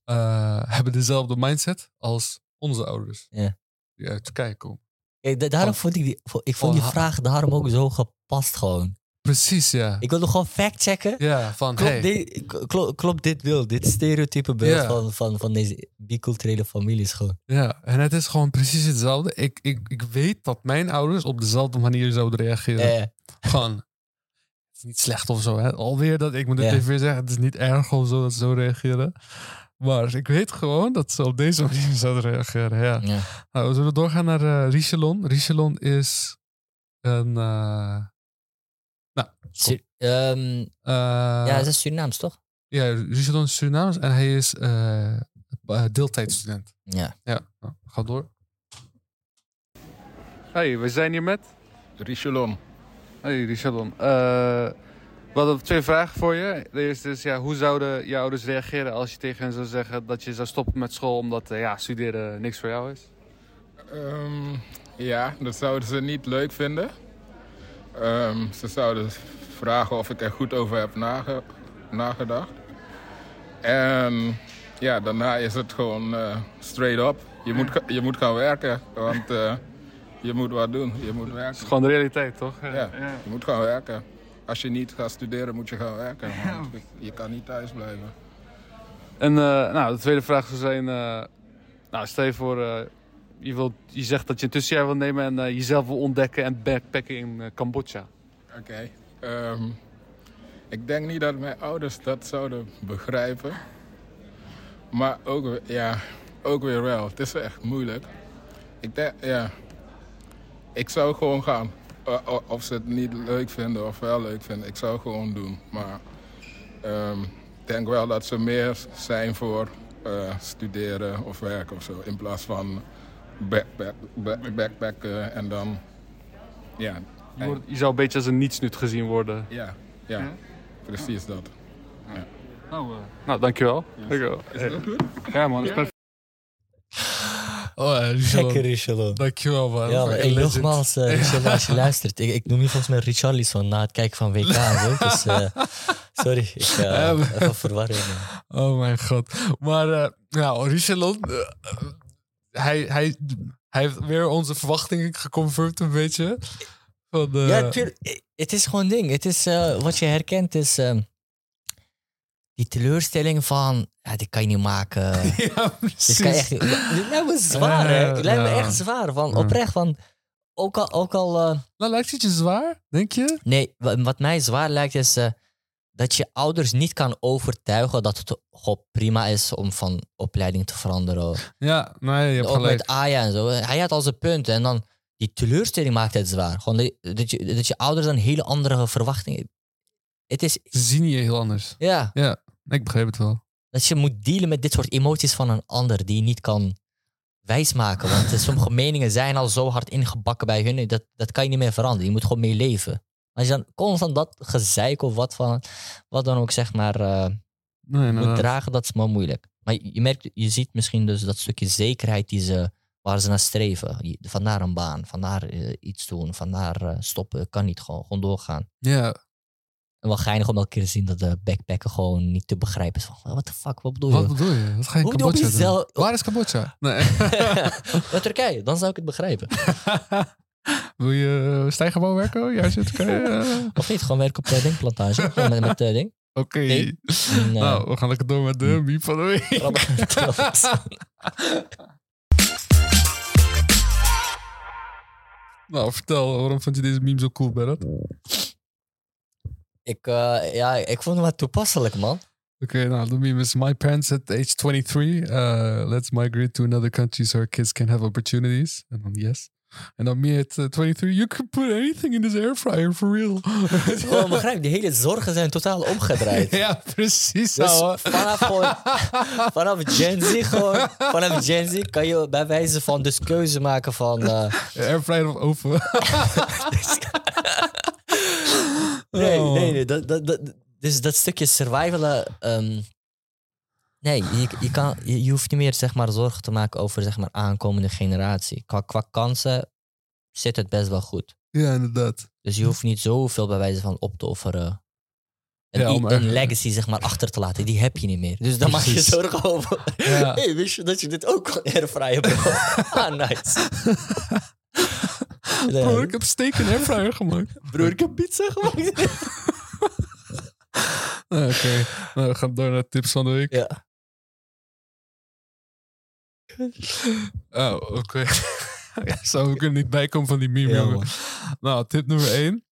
Eh, hebben dezelfde mindset als onze ouders, Ja. die uit Turkije komen. Kijk, da- daarom Van- vond ik die, ik vond die van- vraag daarom ook zo gepast gewoon. Precies, ja. Ik wilde gewoon factchecken. ja, van Klopt, hey, dit, klo- klopt dit beeld, dit stereotype beeld Ja. van, van, van deze biculturele families gewoon. ja. En het is gewoon precies hetzelfde. Ik, ik, ik weet dat mijn ouders op dezelfde manier zouden reageren. Eh, Gewoon, het is niet slecht of zo. Hè? Alweer dat, ik moet het Ja. even weer zeggen, het is niet erg of zo dat ze zo reageren. Maar ik weet gewoon dat ze op deze manier zouden reageren. Ja. ja. Nou, we zullen doorgaan naar eh Richelon. Richelon is een. eh, Sur- ehm, eh, ja, dat is Surinaams toch? ja, Richelon is Surinaams en hij is deeltijdstudent. Ja. Ja, nou, ga door. Hey, we zijn hier met. Richelon. Hey, Richelon. We hadden twee vragen voor je. De eerste is, ja, hoe zouden je ouders reageren als je tegen hen zou zeggen dat je zou stoppen met school omdat eh, ja, studeren niks voor jou is? Ehm, ja, dat zouden ze niet leuk vinden. Ehm, ze zouden vragen of ik er goed over heb nage- nagedacht. En ja, daarna is het gewoon eh, straight up. Je moet, je moet gaan werken, want eh, je moet wat doen. Je moet werken. is gewoon de realiteit, toch? Ja, je moet gaan werken. Als je niet gaat studeren, moet je gaan werken. want je kan niet thuis blijven. En eh, nou, de tweede vraag zou zijn... eh, nou, stel je voor, eh, je, wilt, je zegt dat je een tussenjaar wil nemen en eh, jezelf wil ontdekken en backpacken in Cambodja. Oké. ehm, ik denk niet dat mijn ouders dat zouden begrijpen. Maar ook, ja, ook weer wel. Het is echt moeilijk. Ik denk, ja. Ik zou gewoon gaan. O- Of ze het niet leuk vinden of wel leuk vinden. Ik zou gewoon doen. Maar ehm, ik denk wel dat ze meer zijn voor eh, studeren of werken of zo. In plaats van backpack, back, backpacken en dan... Ja, Je, wordt- je zou een beetje als een nietsnut gezien worden. ja, ja, precies dat. Nou, eh, nou dankjewel. dankjewel. Is dat goed? Ja man, dat is perfect. Oh, eh, Richelon. Gekke Richelon. Dankjewel man. Ja, maar hey, nogmaals, eh Richelon, als je luistert. Ik, ik noem je volgens mij Richarlison na het kijken van WK. Dus eh, sorry, ik eh Ja, maar- even verwarring. Oh mijn god. Maar eh nou, Richelon, eh, eh, hij, hij, hij heeft weer onze verwachtingen geconfirmed een beetje. Van, eh, Ja. Eh, Het is gewoon een ding. Het is, eh, wat je herkent is ehm, die teleurstelling van, ja, dit kan je niet maken. ja, precies. dit kan je echt. Dit lijkt me zwaar, hè. Ja, Het lijkt me ja. echt zwaar. Van, Ja. oprecht, van, ook al, ook al eh, Nou, lijkt het je zwaar, denk je? nee, wa- wat mij zwaar lijkt is eh, dat je ouders niet kan overtuigen dat het gewoon prima is om van opleiding te veranderen. Ja, nee, je hebt Ook gelijk. met Aya en zo. Hij had al zijn punten en dan die teleurstelling maakt het zwaar. Gewoon dat, dat, je, dat je ouders dan hele andere verwachtingen. Het is, Ze zien je heel anders. ja, Ik begreep het wel. dat je moet dealen met dit soort emoties van een ander die je niet kan wijsmaken. Want sommige meningen zijn al zo hard ingebakken bij hun, dat, dat kan je niet meer veranderen. Je moet gewoon mee leven. Als je dan constant dat gezeik of wat, van, wat dan ook zeg maar eh, Nee, moet dragen, dat is wel moeilijk. Maar je, merkt, je ziet misschien dus dat stukje zekerheid die ze, waar ze naar streven. Vandaar een baan, vandaar eh, iets doen, vandaar eh, stoppen, kan niet gewoon, gewoon doorgaan. Ja, En wel geinig om elke keer te zien dat de backpacker gewoon niet te begrijpen is van, what the fuck, wat bedoel je? wat bedoel je? Wat ga je Cambodja zelf- Waar is Cambodja? Nee. Naar Turkije, dan zou ik het begrijpen. Wil je stijgerbouw werken? Juist in Turkije? Eh, Of niet, gewoon werken op de denkplantage. Gewoon met, met eh, ding. Oké. Nee. Eh, Nou, we gaan lekker door met de meme van de week. nou, vertel, waarom vond je deze meme zo cool, Berat? Ik, eh, ja, ik vond het wel toepasselijk, man. Oké, nou, de meme is my parents at age 23. Uh, let's migrate to another country so our kids can have opportunities. En dan yes. En dan me at uh, 23, you can put anything in this air fryer for real. Gewoon begrijp, die hele zorgen zijn totaal omgedraaid. ja, precies. Dus ouwe. vanaf, gewoon, vanaf Gen Z gewoon, vanaf Gen Z kan je bij wijze van dus keuze maken van... eh, Air fryer of oven. Nee, Oh. nee, nee. Dat, dat, dat, dus dat stukje survivalen... ehm, nee, je, je, kan, je, je hoeft niet meer zeg maar, zorgen te maken over zeg maar, aankomende generatie. Qua, qua kansen zit het best wel goed. Ja, inderdaad. Dus je hoeft niet zoveel bij wijze van op te offeren. Een, Ja, een legacy zeg maar achter te laten. Die heb je niet meer. Dus dan maak je zorgen over. Ja. hey, wist je dat je dit ook kon bro? ah, nice. Bro, ik heb steak in air fryer gemaakt. Broer, ik heb pizza gemaakt. Oké, nou, we gaan door naar tips van de week. ja. Oh, oké. ja, zo, we kunnen niet bijkomen van die meme, Ja, jongen. Nou, tip nummer één.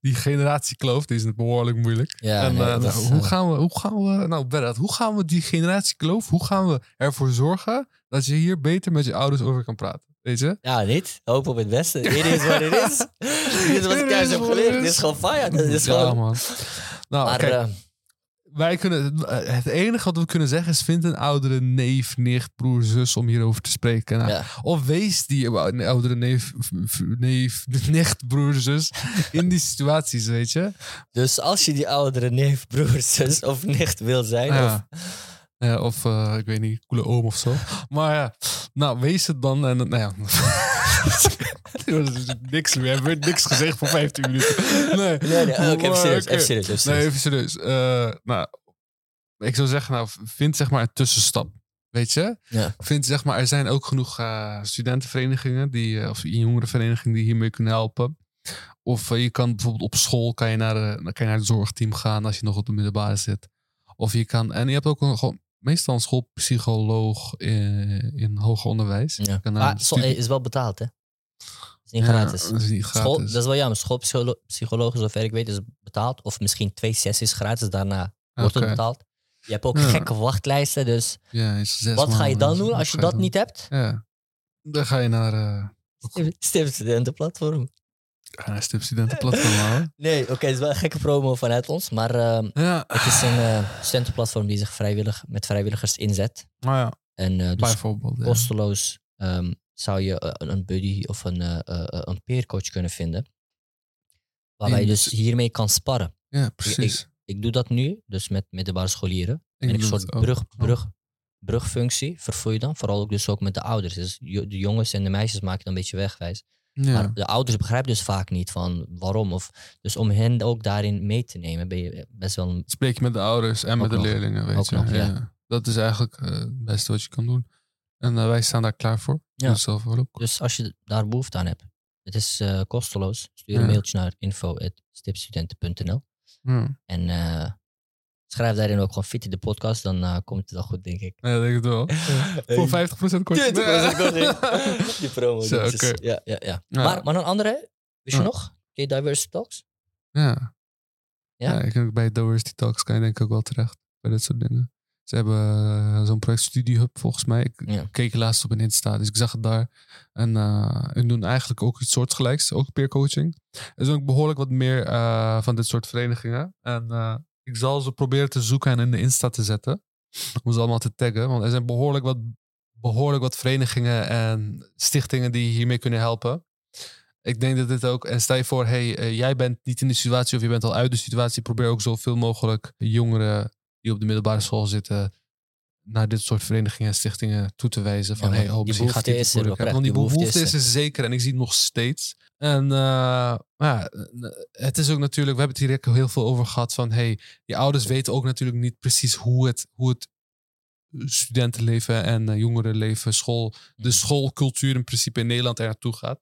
Die generatiekloof, die is behoorlijk moeilijk. Ja, en nee, eh, nou, is, hoe, eh, gaan we, hoe gaan we, nou Berat, hoe gaan we die generatiekloof, hoe gaan we ervoor zorgen dat je hier beter met je ouders over kan praten? Weet je? Ja, niet. Hoop op het beste. It is what it is. Dit is wat ik thuis is heb geleerd. it Dit is. gewoon fire. Dit is ja, gewoon... man. Nou, Maar kijk, eh, wij kunnen, het enige wat we kunnen zeggen is: vind een oudere neef, nicht, broer, zus om hierover te spreken. Nou, ja. Of wees die oudere neef, neef, nicht, broer, zus in die situaties, weet je? Dus als je die oudere neef, broer, zus of nicht wil zijn... Ja. Of, Ja, of eh, ik weet niet, coole oom of zo. Maar ja, nou, wees het dan. En nou ja. Niks meer. We hebben niks gezegd voor 15 minuten. Nee, nee, nee, oké, Maar, serieus. Nee, even serieus. Eh, nou, ik zou zeggen, nou, vind zeg maar een tussenstap. Weet je? Ja. Vind zeg maar, er zijn ook genoeg eh, studentenverenigingen die, eh, of jongerenverenigingen die hiermee kunnen helpen. Of eh, je kan bijvoorbeeld op school kan je naar, de, kan je naar het zorgteam gaan als je nog op de middelbare zit. Of je kan, en je hebt ook een, gewoon, meestal een schoolpsycholoog in, in hoger onderwijs. Ja. Maar studie- is wel betaald, hè? Is niet Ja, gratis. dat is niet School, dat is wel jammer. Schoolpsychologen, zover ik weet, is betaald. Of misschien twee sessies gratis. Daarna wordt het betaald. Je hebt ook Ja. gekke wachtlijsten. Dus Ja, is zes wat ga je dan maanden. doen als je dat niet hebt? Ja, dan ga je naar, eh Stemstudentenplatform. Ga je naar Stipstudentenplatform houden. Nee, oké, het is wel een gekke promo vanuit ons. Maar Ja, het is een eh, studentenplatform die zich vrijwillig, met vrijwilligers inzet. maar ja, En eh, dus bijvoorbeeld. ja. kosteloos ehm, zou je eh, een buddy of een, eh, eh, eh, een peercoach kunnen vinden. Waarbij je In- dus hiermee kan sparren. Ja, precies. Ik doe dat nu, dus met middelbare scholieren. Ik en ik een soort brug, brug, brugfunctie vervoer je dan. Vooral ook dus ook met de ouders. Dus de jongens en de meisjes maak je dan een beetje wegwijs. Ja. Maar de ouders begrijpen dus vaak niet van waarom. Of, dus om hen ook daarin mee te nemen, ben je best wel een Spreek je met de ouders en met de nog. leerlingen, weet je. nog, ja. ja. Dat is eigenlijk eh, het beste wat je kan doen. En eh, wij staan daar klaar voor. Ja. Dus als je daar behoefte aan hebt, Het is eh, kosteloos. Stuur een mailtje naar info.stipstudenten.nl en schrijf daarin ook gewoon Fitty de podcast. Dan eh, komt het wel goed, denk ik. Ja, denk ik het wel. Voor 50% korting. 20% korting. Die promo. Zo, oké. Ja, ja, ja. Ja. Maar, maar een andere, wist je nog? Ken je Diversity Talks? Ja. Ja? Ja, ik denk bij Diversity Talks kan je denk ik ook wel terecht bij dit soort dingen. Ze hebben eh, zo'n project Study Hub volgens mij. Ik Ja. keek laatst op een Insta, dus ik zag het daar. En hun doen eigenlijk ook iets soortgelijks, ook peer coaching. Er zijn ook behoorlijk wat meer van dit soort verenigingen. En ik zal ze proberen te zoeken en in de Insta te zetten. Om ze allemaal te taggen, want er zijn behoorlijk wat, behoorlijk wat verenigingen en stichtingen die hiermee kunnen helpen. Ik denk dat dit ook, en stel je voor, hey, eh, jij bent niet in de situatie of je bent al uit de situatie, probeer ook zoveel mogelijk jongeren die op de middelbare school zitten naar dit soort verenigingen en stichtingen toe te wijzen. Van, Ja, hey, oh, die misschien gaat dit is er oprecht. Want die die behoefte, behoefte is er zeker en ik zie het nog steeds. En uh, ja, het is ook natuurlijk, we hebben het hier heel veel over gehad van, hey, je ouders weten ook natuurlijk niet precies hoe het, hoe het studentenleven en jongerenleven, school, de schoolcultuur in principe in Nederland er naartoe gaat.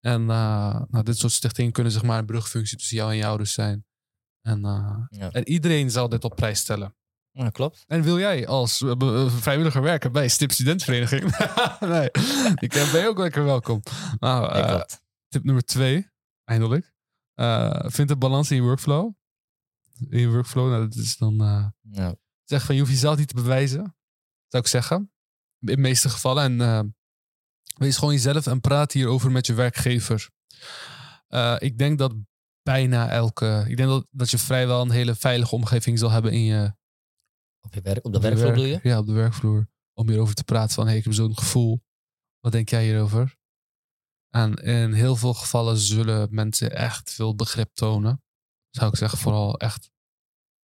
En uh, nou, dit soort stichtingen kunnen zeg maar een brugfunctie tussen jou en je ouders zijn. En, uh, ja. en iedereen zal dit op prijs stellen. Ja, klopt. En wil jij als uh, vrijwilliger werken bij Stip Studentenvereniging? nee, ik ben je ook lekker welkom. Nou, uh, tip nummer twee, eindelijk. Uh, vind een balans in je workflow. In je workflow, nou, dat is dan... Uh, ja. Zeg van, je hoeft jezelf niet te bewijzen. Zou ik zeggen. In de meeste gevallen. En wees gewoon jezelf en praat hierover met je werkgever. Ik denk dat bijna elke... Ik denk dat, dat je vrijwel een hele veilige omgeving zal hebben in je... Op, je werk, op de op werkvloer werk, bedoel je? Ja, op de werkvloer. Om hierover te praten van, hey, ik heb zo'n gevoel. Wat denk jij hierover? En in heel veel gevallen zullen mensen echt veel begrip tonen. Zou ik zeggen, vooral echt.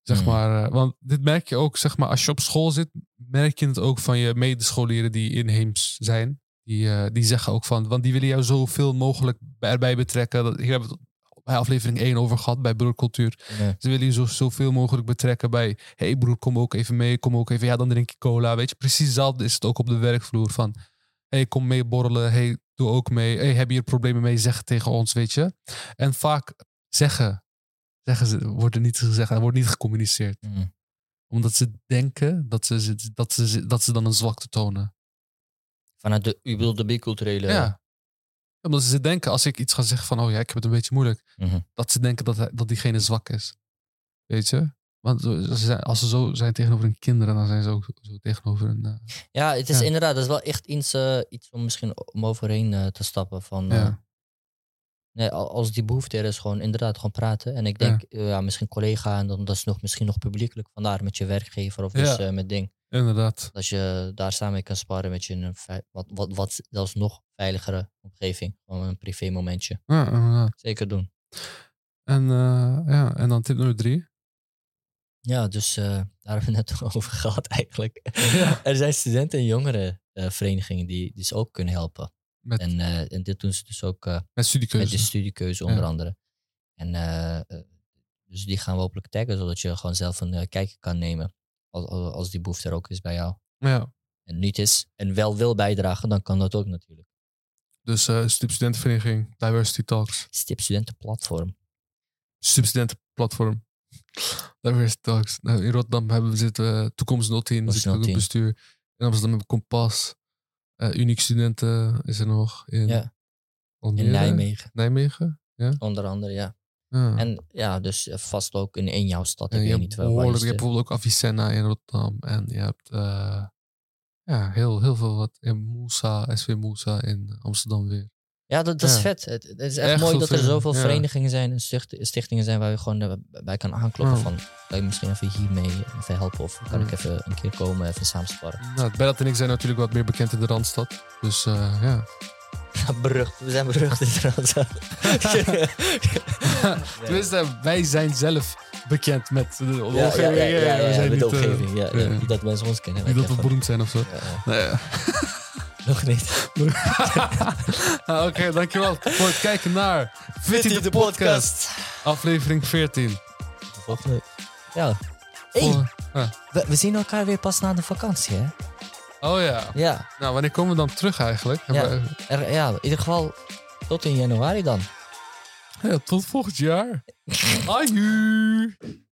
Zeg Hmm. maar, uh, want dit merk je ook, zeg maar, als je op school zit, merk je het ook van je medescholieren die inheems zijn. Die, uh, die zeggen ook van, want die willen jou zoveel mogelijk erbij betrekken. Dat, hier hebben we het bij aflevering 1 over gehad, bij broercultuur. Ja. Ze willen je zo, zoveel mogelijk betrekken bij, hey broer, kom ook even mee, kom ook even, ja, dan drink je cola. Weet je, precies hetzelfde is het ook op de werkvloer van, hey, kom mee borrelen, hey, doe ook mee. Hey, heb je hier problemen mee, zeg het tegen ons, weet je. En vaak zeggen, zeggen ze, wordt er niet gezegd, er wordt niet gecommuniceerd. Mm. Omdat ze denken dat ze, dat ze, dat ze dan een zwakte tonen. Vanuit de, u bedoelt de biculturele... Ja. Omdat ze denken, als ik iets ga zeggen van, oh ja, ik heb het een beetje moeilijk. Mm -hmm. Dat ze denken dat, hij, dat diegene zwak is. Weet je? Want als ze zo zijn tegenover hun kinderen, dan zijn ze ook zo tegenover een. Uh, ja, het is ja. inderdaad, dat is wel echt iets, uh, iets om misschien om overheen uh, te stappen. Van, ja. Nee, als die behoefte er is, gewoon inderdaad gewoon praten. En ik denk, ja, ja misschien collega en dan dat is nog misschien nog publiekelijk vandaar met je werkgever of dus met ding. Inderdaad. Dat je daar samen kan sparren met je een wat, wat, wat zelfs nog veiligere omgeving. Gewoon een privé momentje. Ja, inderdaad. Zeker doen. En, ja, en dan tip nummer drie. Ja, dus daar hebben we het net over gehad eigenlijk. Ja. Er zijn studenten- en jongerenverenigingen uh, die dus ook kunnen helpen. Met, en, uh, en dit doen ze dus ook met studiekeuze. Met de studiekeuze onder ja. andere. En eh, dus die gaan we hopelijk taggen, zodat je gewoon zelf een eh, kijkje kan nemen. Als, als die behoefte er ook is bij jou. Ja. En niet is en wel wil bijdragen, dan kan dat ook natuurlijk. Dus Stip Studentenvereniging, Diversity Talks. Stip Studentenplatform. Stip Studentenplatform. Diversity Talks. Nou, in Rotterdam hebben we zitten Toekomst 010, zit ook op bestuur. In Amsterdam hebben we Kompas. Uh, Uniek Studenten is er nog. In, ja. In Nijmegen. Nijmegen, ja. Onder andere, ja. ja. En ja, dus vast ook in, in jouw stad. En ik je weet hebt niet wel. behoorlijk, je hebt bijvoorbeeld ook Avicenna in Rotterdam. En je hebt uh, ja, heel, heel veel wat. In Moussa, SW Moussa in Amsterdam weer. Ja, dat, dat is vet. Het, het, is echt, echt mooi dat er zoveel ja. verenigingen zijn en sticht, stichtingen zijn waar je gewoon bij kan aankloppen. Ja. Van, kan je misschien even hiermee even helpen? Of kan ik even een keer komen, even samensparren? Nou, Berat en ik zijn natuurlijk wat meer bekend in de Randstad. Dus uh, ja. Ja, berucht. We zijn berucht in de Randstad. Tenminste, wij zijn zelf bekend met de omgeving. Ja, ja, ja, ja, we zijn met de niet, omgeving. Uh, niet dat mensen ons kennen. Niet dat we beroemd zijn of zo. Nee. Nog niet. ah, Oké, okay, dankjewel voor het kijken naar Fitty de, de podcast. podcast. Aflevering 14. Ja. Hey, ah. we, we, zien elkaar weer pas na de vakantie, hè? Oh ja. Ja. Nou, wanneer komen we dan terug eigenlijk? Ja, er, ja in ieder geval tot in januari dan. Ja, tot volgend jaar. Aju.